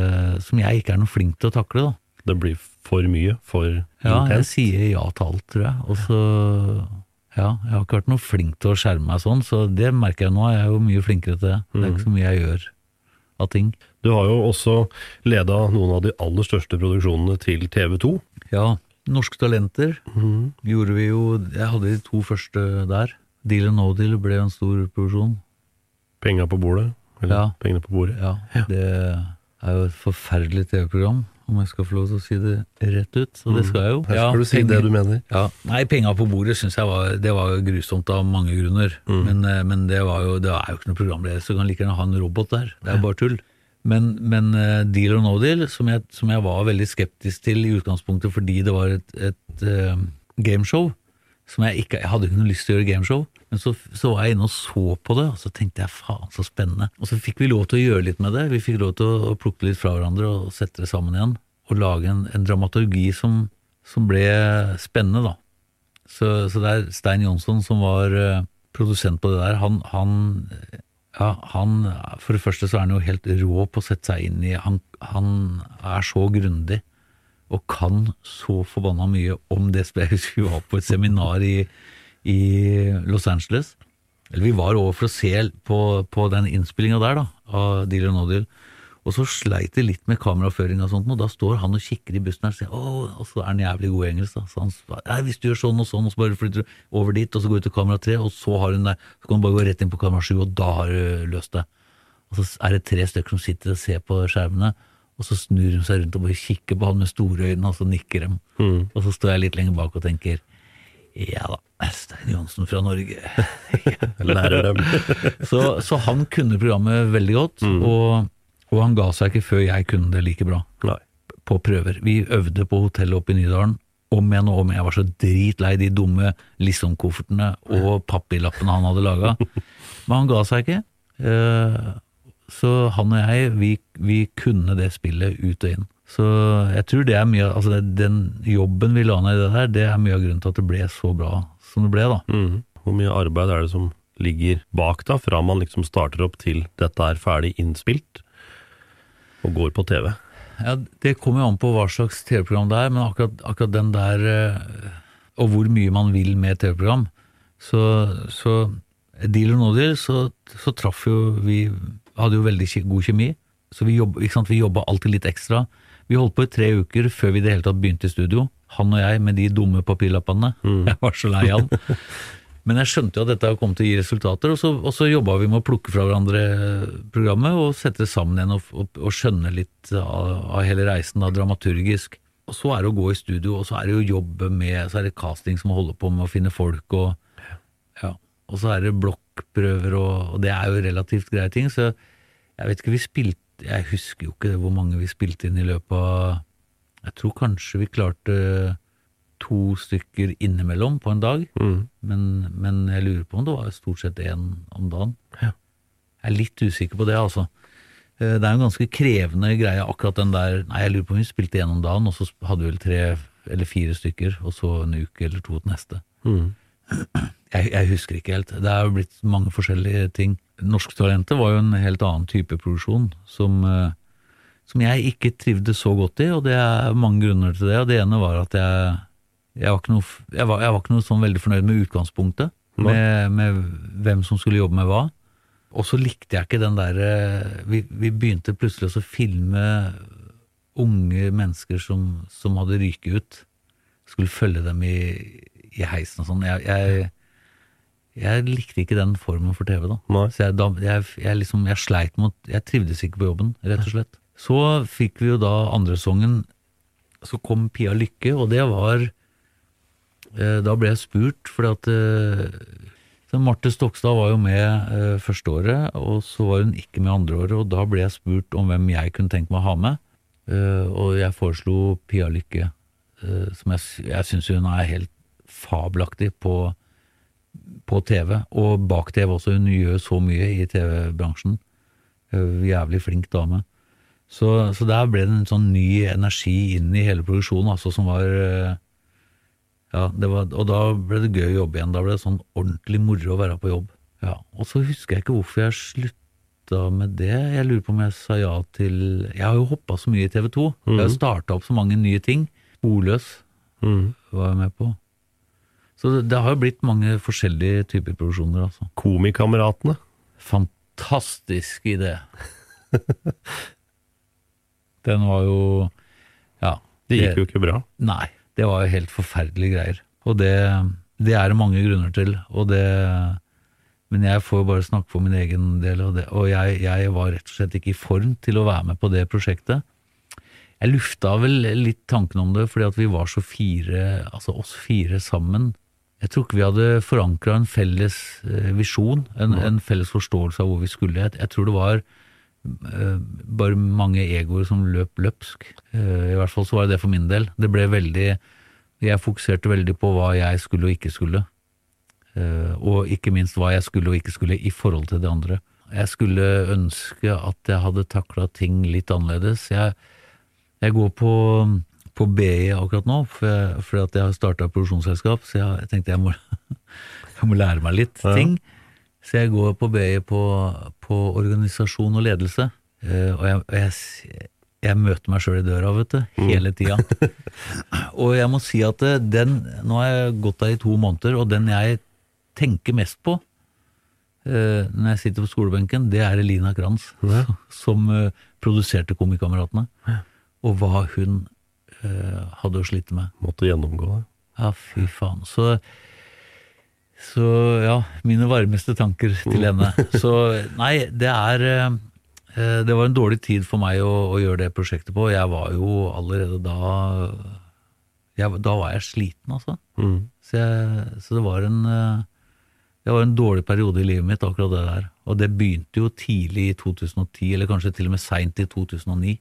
A: som jeg ikke er noe flink til å takle, da.
C: Det blir for mye, for
A: Ja, jeg sier ja til alt, tror jeg. Og så Ja, jeg har ikke vært noe flink til å skjerme meg sånn, så det merker jeg nå. Jeg er jo mye flinkere til det. Det er ikke så mye jeg gjør av ting.
C: Du har jo også leda noen av de aller største produksjonene til TV 2.
A: Ja, Norske Talenter gjorde vi jo Jeg hadde de to første der. Deal and No Deal ble en stor produksjon.
C: Penga på bordet. Eller
A: Ja.
C: pengene på bordet.
A: Ja, det er jo et forferdelig TV-program, om jeg skal få lov til å si det rett ut. Så det skal jeg jo.
C: Her skal du si det du mener.
A: Ja, Nei, penga på bordet syns jeg var, det var jo grusomt av mange grunner. Men, eh, men det, var jo, det er jo ikke noe programleder, så kan like gjerne ha en robot der. Det er bare tull. Men, men eh, Deal or no deal, som jeg, som jeg var veldig skeptisk til i utgangspunktet fordi det var et, et uh, gameshow, som jeg ikke Jeg hadde ikke noe lyst til å gjøre gameshow. Men så, så var jeg inne og så på det, og så tenkte jeg faen, så spennende. Og så fikk vi lov til å gjøre litt med det. Vi fikk lov til å, å plukke litt fra hverandre og sette det sammen igjen. Og lage en, en dramaturgi som, som ble spennende, da. Så, så det er Stein Jonsson som var eh, produsent på det der. Han, han ja, han, For det første så er han jo helt rå på å sette seg inn i Han, han er så grundig og kan så forbanna mye om det spillet. Jeg husker vi var på et seminar i, i Los Angeles. Eller vi var over for å se på, på den innspillinga der, da, av Deal or No Deal. Og så sleit det litt med kameraføring og sånt, og da står han og kikker i bussen her og sier Å, og så er han jævlig god i engelsk, da. Så han sier hvis du gjør sånn og sånn, og så bare flytter du over dit, og så går du til kamera tre, og så har hun deg Så kan du bare gå rett inn på kamera sju, og da har du løst det. Og så er det tre stykker som sitter og ser på skjermene, og så snur hun seg rundt og bare kikker på han med store øyne, og så nikker de. Og så står jeg litt lenger bak og tenker ja da, Stein Johansen fra Norge.
C: Lærer dem.
A: så, så han kunne programmet veldig godt, og, og han ga seg ikke før jeg kunne det like bra
C: Nei.
A: på prøver. Vi øvde på hotellet oppe i Nydalen om igjen og om igjen. Jeg var så dritlei de dumme Lissom-koffertene og papirlappene han hadde laga. Men han ga seg ikke. Eh, Så han og jeg, vi, vi kunne det spillet ut og inn. Så jeg tror det er mye Altså den jobben vi la ned i det her, det er mye av grunnen til at det ble så bra som det ble, da.
C: Mm. Hvor mye arbeid er det som ligger bak da, fra man liksom starter opp til dette er ferdig innspilt og går på TV?
A: Ja, Det kommer jo an på hva slags TV-program det er, men akkurat, akkurat den der eh, Og hvor mye man vil med TV-program. Så, så Deal or no deal, så, så traff jo vi Hadde jo veldig god kjemi. Så vi jobba, vi jobba alltid litt ekstra. Vi holdt på i tre uker før vi i det hele tatt begynte i studio. Han og jeg med de dumme papirlappene. Jeg var så lei han. Men jeg skjønte jo at dette kom til å gi resultater, og så, og så jobba vi med å plukke fra hverandre programmet og sette det sammen igjen og, og, og skjønne litt av, av hele reisen da, dramaturgisk. Og så er det å gå i studio, og så er det jo jobbe med Så er det casting som holder på med å finne folk, og ja. Og så er det blokkprøver, og, og det er jo relativt greie ting. Så jeg vet ikke, vi spilte Jeg husker jo ikke hvor mange vi spilte inn i løpet av Jeg tror kanskje vi klarte to stykker innimellom på en dag. Men, men jeg lurer på om det var stort sett én om dagen. Jeg er litt usikker på det, altså. Eh, Det er en ganske krevende greie, akkurat den der Nei, jeg lurer på om vi spilte én om dagen, og så hadde vi vel tre eller fire stykker, og så en uke eller to til neste. Jeg, jeg husker ikke helt. Det er jo blitt mange forskjellige ting. Norsktalentet var jo en helt annen type produksjon, som, eh, som jeg ikke trivdes så godt i, og det er mange grunner til det. Og det ene var at jeg, jeg, var, ikke noe, jeg, var, var ikke noe sånn veldig fornøyd med utgangspunktet, med, med hvem som skulle jobbe med hva. Og så likte jeg ikke den derre vi, vi begynte plutselig å filme unge mennesker som, som hadde ryket ut. Skulle følge dem i, i heisen og sånn. Jeg, jeg, jeg likte ikke den formen for TV, da.
C: Nei.
A: Så jeg, da, jeg, jeg liksom, jeg sleit mot Jeg trivdes ikke på jobben, rett og slett. Så fikk vi jo da andre sangen. så kom Pia Lykke, og det var eh, da ble jeg spurt, fordi at eh, Marte Stokstad var jo med eh, første året, og så var hun ikke med andre året, og da ble jeg spurt om hvem jeg kunne tenke meg å ha med, eh, og jeg foreslo Pia Lykke, eh, som jeg, jeg syns hun er helt fabelaktig på, på TV, og bak TV også. Hun gjør så mye i TV-bransjen. Jævlig flink dame. Så, så der ble det en sånn ny energi inn i hele produksjonen, altså, som var eh, ja, det var, og da ble det gøy å jobbe igjen. Da ble det sånn ordentlig moro å være på jobb. Ja, Og så husker jeg ikke hvorfor jeg slutta med det. Jeg lurer på om jeg sa ja til Jeg har jo hoppa så mye i TV 2. Jeg har starta opp så mange nye ting. Ordløs var jeg med på. Så det, det har jo blitt mange forskjellige typer produksjoner, altså.
C: Komikameratene.
A: Fantastisk idé. Den var jo Ja.
C: Det gikk jo ikke bra.
A: Nei, det var jo helt forferdelige greier. Og det, det er det mange grunner til. Og det, men jeg får jo bare snakke for min egen del. Og, det, og jeg, jeg var rett og slett ikke i form til å være med på det prosjektet. Jeg lufta vel litt tanken om det, fordi at vi var så fire, altså oss fire sammen. Jeg tror ikke vi hadde forankra en felles eh, visjon, en, en felles forståelse av hvor vi skulle. Jeg, tror det var eh, bare mange egoer som løp løpsk. Eh, I hvert fall så var det det for min del. Det ble veldig Jeg fokuserte veldig på hva jeg skulle og ikke skulle. Og ikke minst hva jeg skulle og ikke skulle i forhold til det andre. Jeg skulle ønske at jeg hadde takla ting litt annerledes. Jeg, jeg går på, på BI akkurat nå, for fordi at jeg har starta produksjonsselskap, så jeg, jeg tenkte jeg må, jeg må lære meg litt ting. Så jeg går på BI på, på organisasjon og ledelse, eh, og jeg, jeg, møter meg sjøl i døra, vet du, hele tida. og jeg må si at eh, den Nå har jeg gått der i to måneder, og den jeg tenker mest på eh, når jeg sitter på skolebenken, det er Elina Kranz, som eh, produserte Komikameratene. Og hva hun hadde å slite med.
C: Måtte gjennomgå det.
A: Ja, fy faen. Så, så ja, mine varmeste tanker til henne. Så nei, det er eh, Det var en dårlig tid for meg å, å gjøre det prosjektet på. Jeg var jo allerede da jeg, Da var jeg sliten, altså. Så, jeg, så det var en eh, det var en dårlig periode i livet mitt, akkurat det der. Og det begynte jo tidlig i 2010, eller kanskje til og med seint i 2009.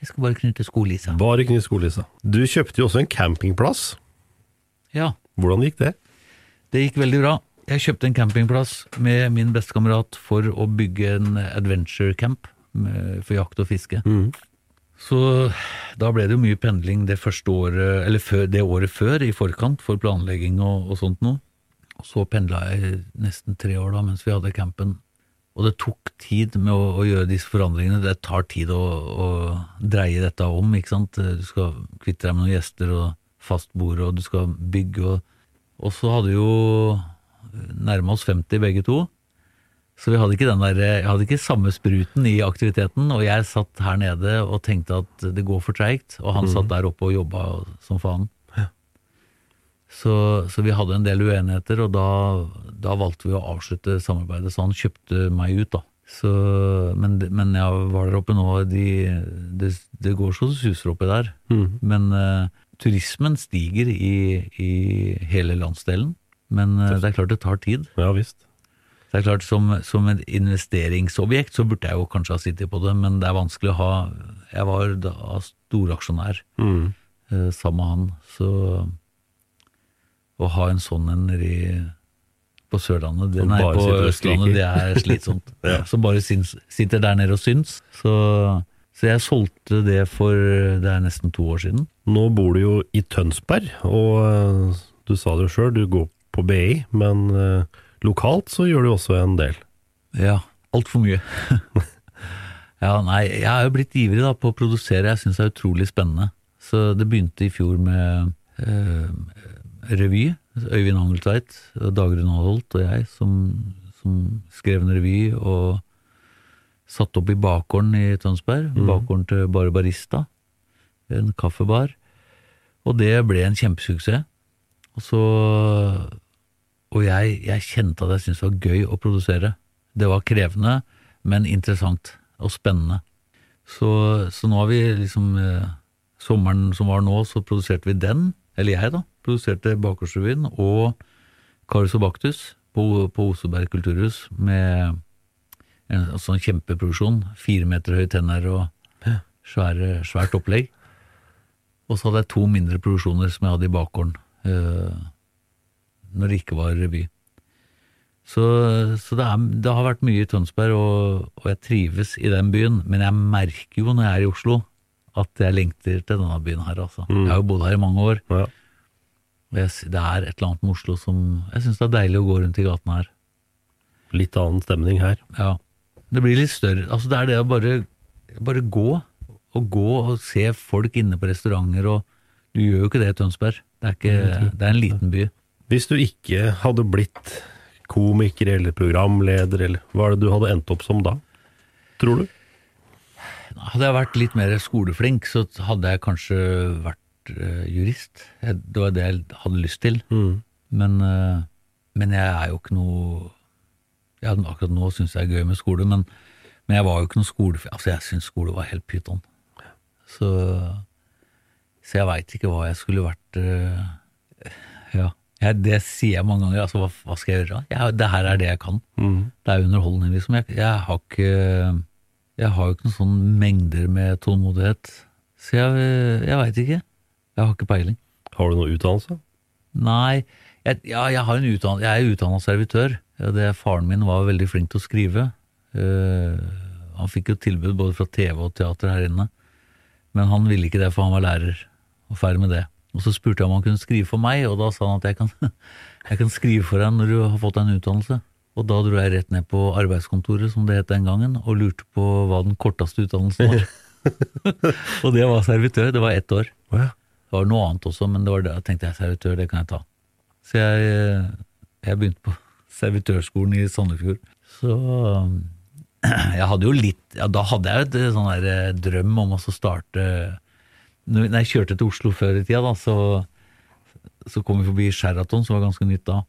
A: Jeg skal bare knytte skolissa.
C: Bare knytte Skolissa. Du kjøpte jo også en campingplass.
A: Ja.
C: Hvordan gikk det?
A: Det gikk veldig bra. Jeg kjøpte en campingplass med min bestekamerat for å bygge en adventure camp med, for jakt og fiske. Så da ble det jo mye pendling det første året, eller før, det året før, i forkant, for planlegging og, og sånt noe. Og så pendla jeg nesten tre år da, mens vi hadde campen. Og det tok tid med å, å gjøre disse forandringene. Det tar tid å, å dreie dette om, ikke sant. Du skal kvitte deg med noen gjester og fastbord, og du skal bygge og Og så hadde vi jo nærma oss 50 begge to. Så vi hadde ikke den der, jeg hadde ikke samme spruten i aktiviteten, og jeg satt her nede og tenkte at det går for treigt, og han satt der oppe og jobba som faen. Så, så vi hadde en del uenigheter, og da, da valgte vi å avslutte samarbeidet, så han kjøpte meg ut, da. Så, men, men jeg var der oppe nå, de, det, det går så det suser oppi der. Men uh, turismen stiger i, i hele landsdelen, men uh, det er klart det tar tid.
C: Ja visst.
A: Det er klart, som, som et investeringsobjekt så burde jeg jo kanskje ha sittet på det, men det er vanskelig å ha Jeg var da storaksjonær eh, sammen med han, så å ha en sånn en nede i- på Sørlandet, det, nei, på Østlandet, det er slitsomt. Som bare syns, sitter der nede og syns. Så, så jeg solgte det for det er nesten to år siden.
C: Nå bor du jo i Tønsberg, og eh, du sa det jo sjøl, du går på BI, men eh, lokalt så gjør du også en del.
A: Ja, altfor mye. ja, nei, jeg er jo blitt ivrig da, på å produsere, jeg syns det er utrolig spennende. Så det begynte i fjor med eh, revy. Øyvind Angeltveit, Dagrun Aholt og jeg som, som skrev en revy og satt opp i bakgården i Tønsberg. Bakgården til Barbarista, en kaffebar. Og det ble en kjempesuksess. Og så Og jeg, jeg kjente at jeg syntes det var gøy å produsere. Det var krevende, men interessant og spennende. Så, så nå har vi liksom eh, Sommeren som var nå, så produserte vi den. eller jeg da, produserte Bakgårdsrevyen og Baktus på, på Oseberg kulturhus med en sånn kjempeproduksjon. Fire meter høye tenner og svære, svært opplegg. Og så hadde jeg to mindre produksjoner som jeg hadde i bakgården eh, når det ikke var revy. Så, så det, er, det har vært mye i Tønsberg, og, og jeg trives i den byen. Men jeg merker jo når jeg er i Oslo, at jeg lengter til denne byen her. Altså.
C: Mm.
A: Jeg har jo bodd her i mange år.
C: Ja.
A: Det er et eller annet med Oslo som Jeg syns det er deilig å gå rundt i gaten her.
C: Litt annen stemning her.
A: Ja. Det blir litt større. Altså, det er det å bare, bare gå. Og gå og se folk inne på restauranter, og du gjør jo ikke det i Tønsberg. Det er, ikke, det er en liten by.
C: Hvis du ikke hadde blitt komiker eller programleder, eller hva er det du hadde endt opp som da? Tror du?
A: Hadde jeg vært litt mer skoleflink, så hadde jeg kanskje vært eh, jurist. Jeg, det var det jeg hadde lyst til. Men, uh, men jeg er jo ikke noe ja, Akkurat nå syns jeg det er gøy med skole, men, men jeg var jo ikke noe skole... Altså, jeg syns skole var helt pyton. Så, så jeg veit ikke hva jeg skulle vært uh, Ja. Jeg, det sier jeg mange ganger. Altså, hva, hva skal jeg gjøre? Jeg, det her er det jeg kan. Det er underholdning, liksom. Jeg, jeg har ikke Jeg har jo ikke noen sånn mengder med tålmodighet. Så jeg, jeg veit ikke. Jeg har ikke peiling.
C: Har du noe utdannelse?
A: Nei, jeg, ja, jeg, har en utdann- jeg er utdanna servitør. Det, faren min var veldig flink til å skrive. Uh, han fikk jo tilbud både fra TV og teater her inne. Men han ville ikke det, for han var lærer, og ferdig med det. Og så spurte jeg om han kunne skrive for meg, og da sa han at jeg kan, jeg kan skrive for deg når du har fått deg en utdannelse. Og da dro jeg rett ned på arbeidskontoret, som det het den gangen, og lurte på hva den korteste utdannelsen var. og det var servitør, det var ett år.
C: Å ja.
A: Det var noe annet også, men det var det. jeg tenkte jeg servitør, det kan jeg ta. Så jeg, jeg begynte på servitørskolen i Sandefjord. Så jeg hadde jo litt Ja, da hadde jeg et sånn der eh, drøm om å starte Når jeg kjørte til Oslo før i tida, da, så, så kom vi forbi Sheraton, som var ganske nytt da.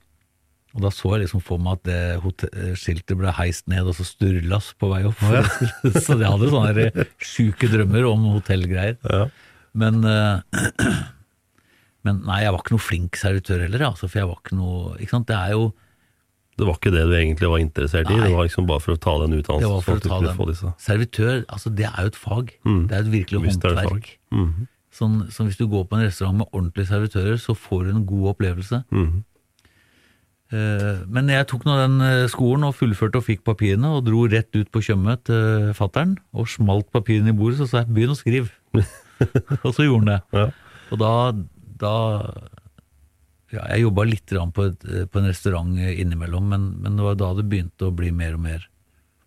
A: Og da så jeg liksom for meg at det hotell- skiltet ble heist ned og så sturlas på vei opp. så jeg hadde sånne sjuke drømmer om hotellgreier.
C: Ja.
A: Men, eh, men nei, jeg var ikke noe flink servitør heller, altså, for jeg var ikke noe ikke sant? Det er jo
C: Det var ikke det du egentlig var interessert i, det var liksom bare for å ta den
A: det
C: utdannelsen.
A: var for
C: sånn
A: å ta den.
C: disse.
A: Servitør, altså det er jo et fag. Det er et virkelig
C: er
A: håndverk.
C: Mm -hmm.
A: Sånn, så hvis du går på en restaurant med ordentlige servitører, så får du en god opplevelse.
C: Mm
A: -hmm. Men jeg tok nå den eh, skolen og fullførte og fikk papirene, og dro rett ut på Tjøme til fattern, og smalt papirene i bordet, så sa jeg 'begynn å skrive'. og så gjorde han det.
C: Ja.
A: Og da, da ja, Jeg jobba litt på, et, på en restaurant innimellom, men, men det var da det begynte å bli mer og mer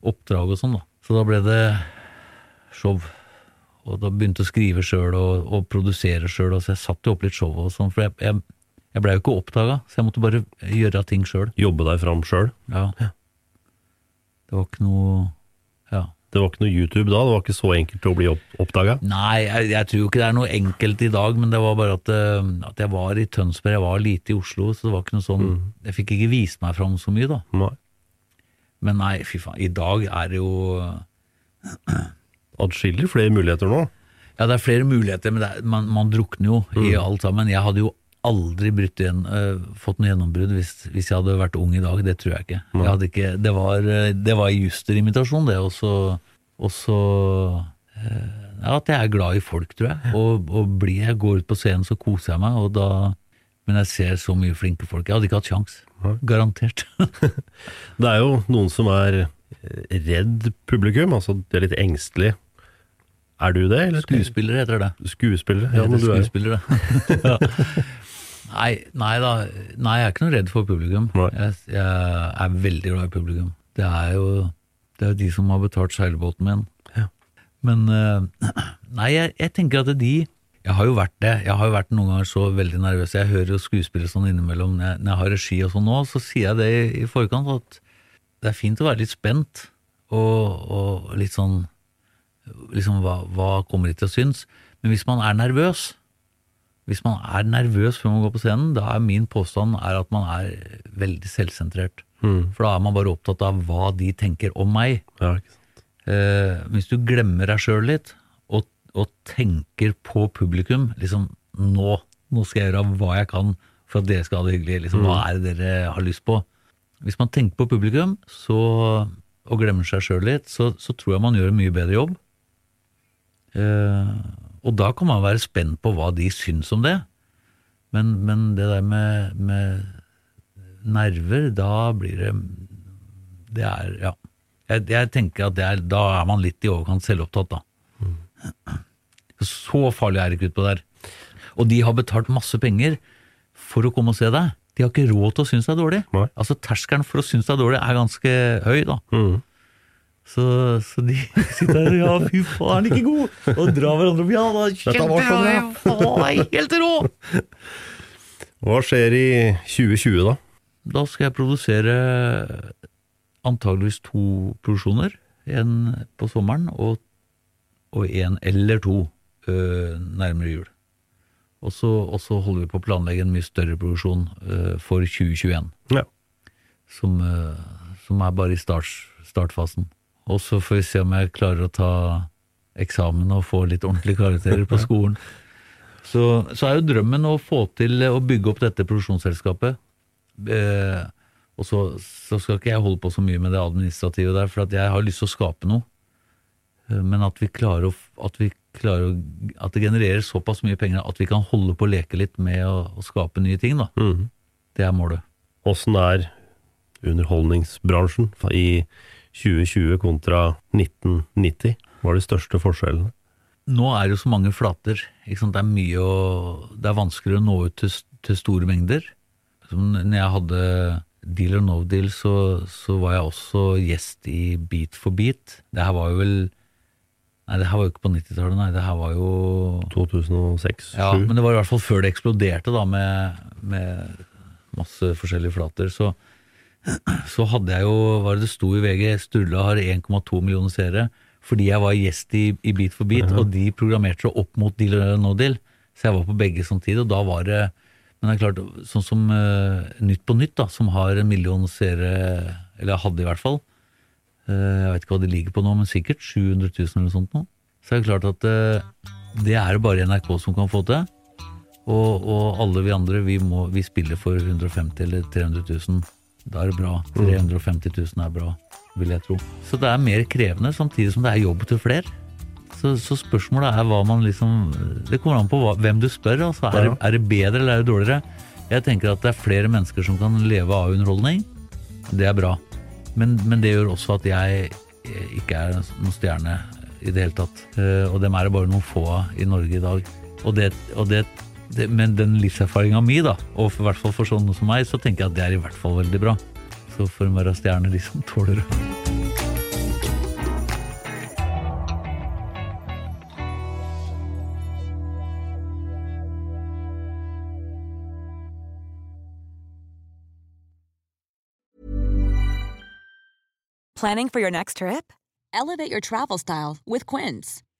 A: oppdrag og sånn. da. Så da ble det show. Og da begynte å skrive sjøl og, og produsere sjøl, så jeg satte jo opp litt show og sånn. For jeg, jeg, jeg blei jo ikke oppdaga, så jeg måtte bare gjøre ting sjøl.
C: Jobbe deg fram sjøl.
A: Ja. Det var ikke noe.
C: Det var ikke noe YouTube da, det var ikke så enkelt å bli opp oppdaga.
A: Nei, jeg, jeg tror ikke det er noe enkelt i dag, men det var bare at, eh, at jeg var i Tønsberg, jeg var lite i Oslo, så det var ikke noe sånn Jeg fikk ikke vist meg fram så mye, da.
C: Nei.
A: Men nei, fy faen, i dag er det jo
C: Atskillig flere muligheter nå.
A: Ja, det er flere muligheter, men er, man, man drukner jo i alt sammen. Jeg hadde jo aldri brutt igjen, uh, fått noe gjennombrudd hvis, hvis jeg hadde vært ung i dag. Det tror jeg ikke. Jeg ikke det var, øh, det var justerimitasjon, det. Og så, uh, ja, At jeg er glad i folk, tror jeg. Og, og blir jeg går ut på scenen, så koser jeg meg. Og da, men jeg ser så mye flinke folk. Jeg hadde ikke hatt kjangs. Garantert.
C: Det er jo noen som er eh, redd publikum, altså de er litt engstelig. Er du det, eller?
A: Skuespiller heter det.
C: Skuespiller?
A: Ja,
C: men du er
A: skuespiller, det. ja. Nei, nei da. Nei, jeg er ikke noe redd for publikum. Jeg, jeg er veldig glad i publikum. Det er jo det er de som har betalt seilbåten min.
C: Ja.
A: Men eh, Nei, jeg, jeg tenker at de Jeg har jo vært det. Jeg har jo vært noen ganger så veldig nervøs. Jeg hører jo skuespillere sånn innimellom når jeg, når jeg har regi og sånn nå, så sier jeg det i, i forkant at det er fint å være litt spent og, og litt sånn liksom hva, hva kommer de til å synes? Men hvis man er nervøs, hvis man er nervøs før man går på scenen, da er min påstand er at man er veldig selvsentrert. For da er man bare opptatt av hva de tenker om meg.
C: Ja, ikke.
A: Eh, hvis du glemmer deg sjøl litt, og, og tenker på publikum, liksom nå, nå skal jeg gjøre hva jeg kan for at dere skal ha det hyggelig. Liksom, hva er det dere har lyst på? Hvis man tenker på publikum så, og glemmer seg sjøl litt, så, så tror jeg man gjør en mye bedre jobb. Eh, og da kan man være spent på hva de syns om det. Men, men det der med, med nerver, da blir det Det er Ja. Jeg, jeg tenker at det er, da er man litt i overkant selvopptatt, da. Så farlig er det ikke utpå der. Og de har betalt masse penger for å komme og se deg. De har ikke råd til å synes deg dårlig.
C: Nei.
A: Altså Terskelen for å synes deg dårlig er ganske høy, da.
C: Mm.
A: Så, så de sitter der og ja, fy faen, ikke god! Og drar hverandre opp. Ja da,
C: var sånn,
A: kjempebra! Helt rå!
C: Hva skjer i 2020, da?
A: Da skal jeg produsere antageligvis to produksjoner. En på sommeren og, og en eller to øh, nærmere jul. Og så, og så holder vi på å planlegge en mye større produksjon øh, for 2021.
C: Ja.
A: Som, øh, som er bare i start, startfasen. Og så får vi se om jeg klarer å ta eksamen og få litt ordentlige karakterer på skolen. Så, så er jo drømmen å få til å bygge opp dette produksjonsselskapet. Eh, og så, så skal ikke jeg holde på så mye med det administrative der, for at jeg har lyst til å skape noe. Eh, Men at vi klarer å, at vi klarer å, at det genererer såpass mye penger at vi kan holde på å leke litt med å, å skape nye ting, da.
C: Mm.
A: Det er målet.
C: Åssen er underholdningsbransjen i 2020 kontra 1990? Hva er de største forskjellene?
A: Nå er det jo så mange flater. Ikke sant? Det er mye å Det er vanskeligere å nå ut til, til store mengder. Som når jeg hadde Deal or no deal, så, så var jeg også gjest i Beat for beat. Det her var jo vel Nei, det her var jo ikke på 90-tallet, nei. Det her var jo
C: 2006?
A: Ja, men det var i hvert fall før det eksploderte, da, med, med masse forskjellige flater. Så, så hadde jeg jo, hva det det sto i VG, Sturla har 1,2 millioner seere. Fordi jeg var gjest i, i Beat for beat, og de programmerte seg opp mot Deal or No Deal. Så jeg var på begge samtidig, og da var det Men det er klart, sånn som uh, Nytt på Nytt, da, som har en million seere, eller hadde i hvert fall. uh, jeg vet ikke hva de ligger på nå, men sikkert 700 000 eller noe sånt nå. Så er det klart at eh, det er det bare NRK som kan få til. Og, og alle vi andre, vi, må, vi spiller for 150 eller 300 000. Da er det bra. 350 000 er bra, vil jeg tro. Så det er mer krevende, samtidig som det er jobb til flere. Så, så spørsmålet er hva man liksom Det kommer an på hva, hvem du spør. Altså. Er,
C: Ja.
A: er det bedre eller er det dårligere? Jeg tenker at det er flere mennesker som kan leve av underholdning. Det er bra. Men, men det gjør også at jeg eh, ikke er noen stjerne i det hele tatt. Eh, Og dem er det bare noen få av i Norge i dag. Og det, og det, det, men den livserfaringa mi, da, og i hvert fall for sånne som meg, så tenker jeg at det er i hvert fall veldig bra. Så får en være stjerne, de som tåler det.
E: Planning for your next trip?
F: Elevate your travel style with Quince.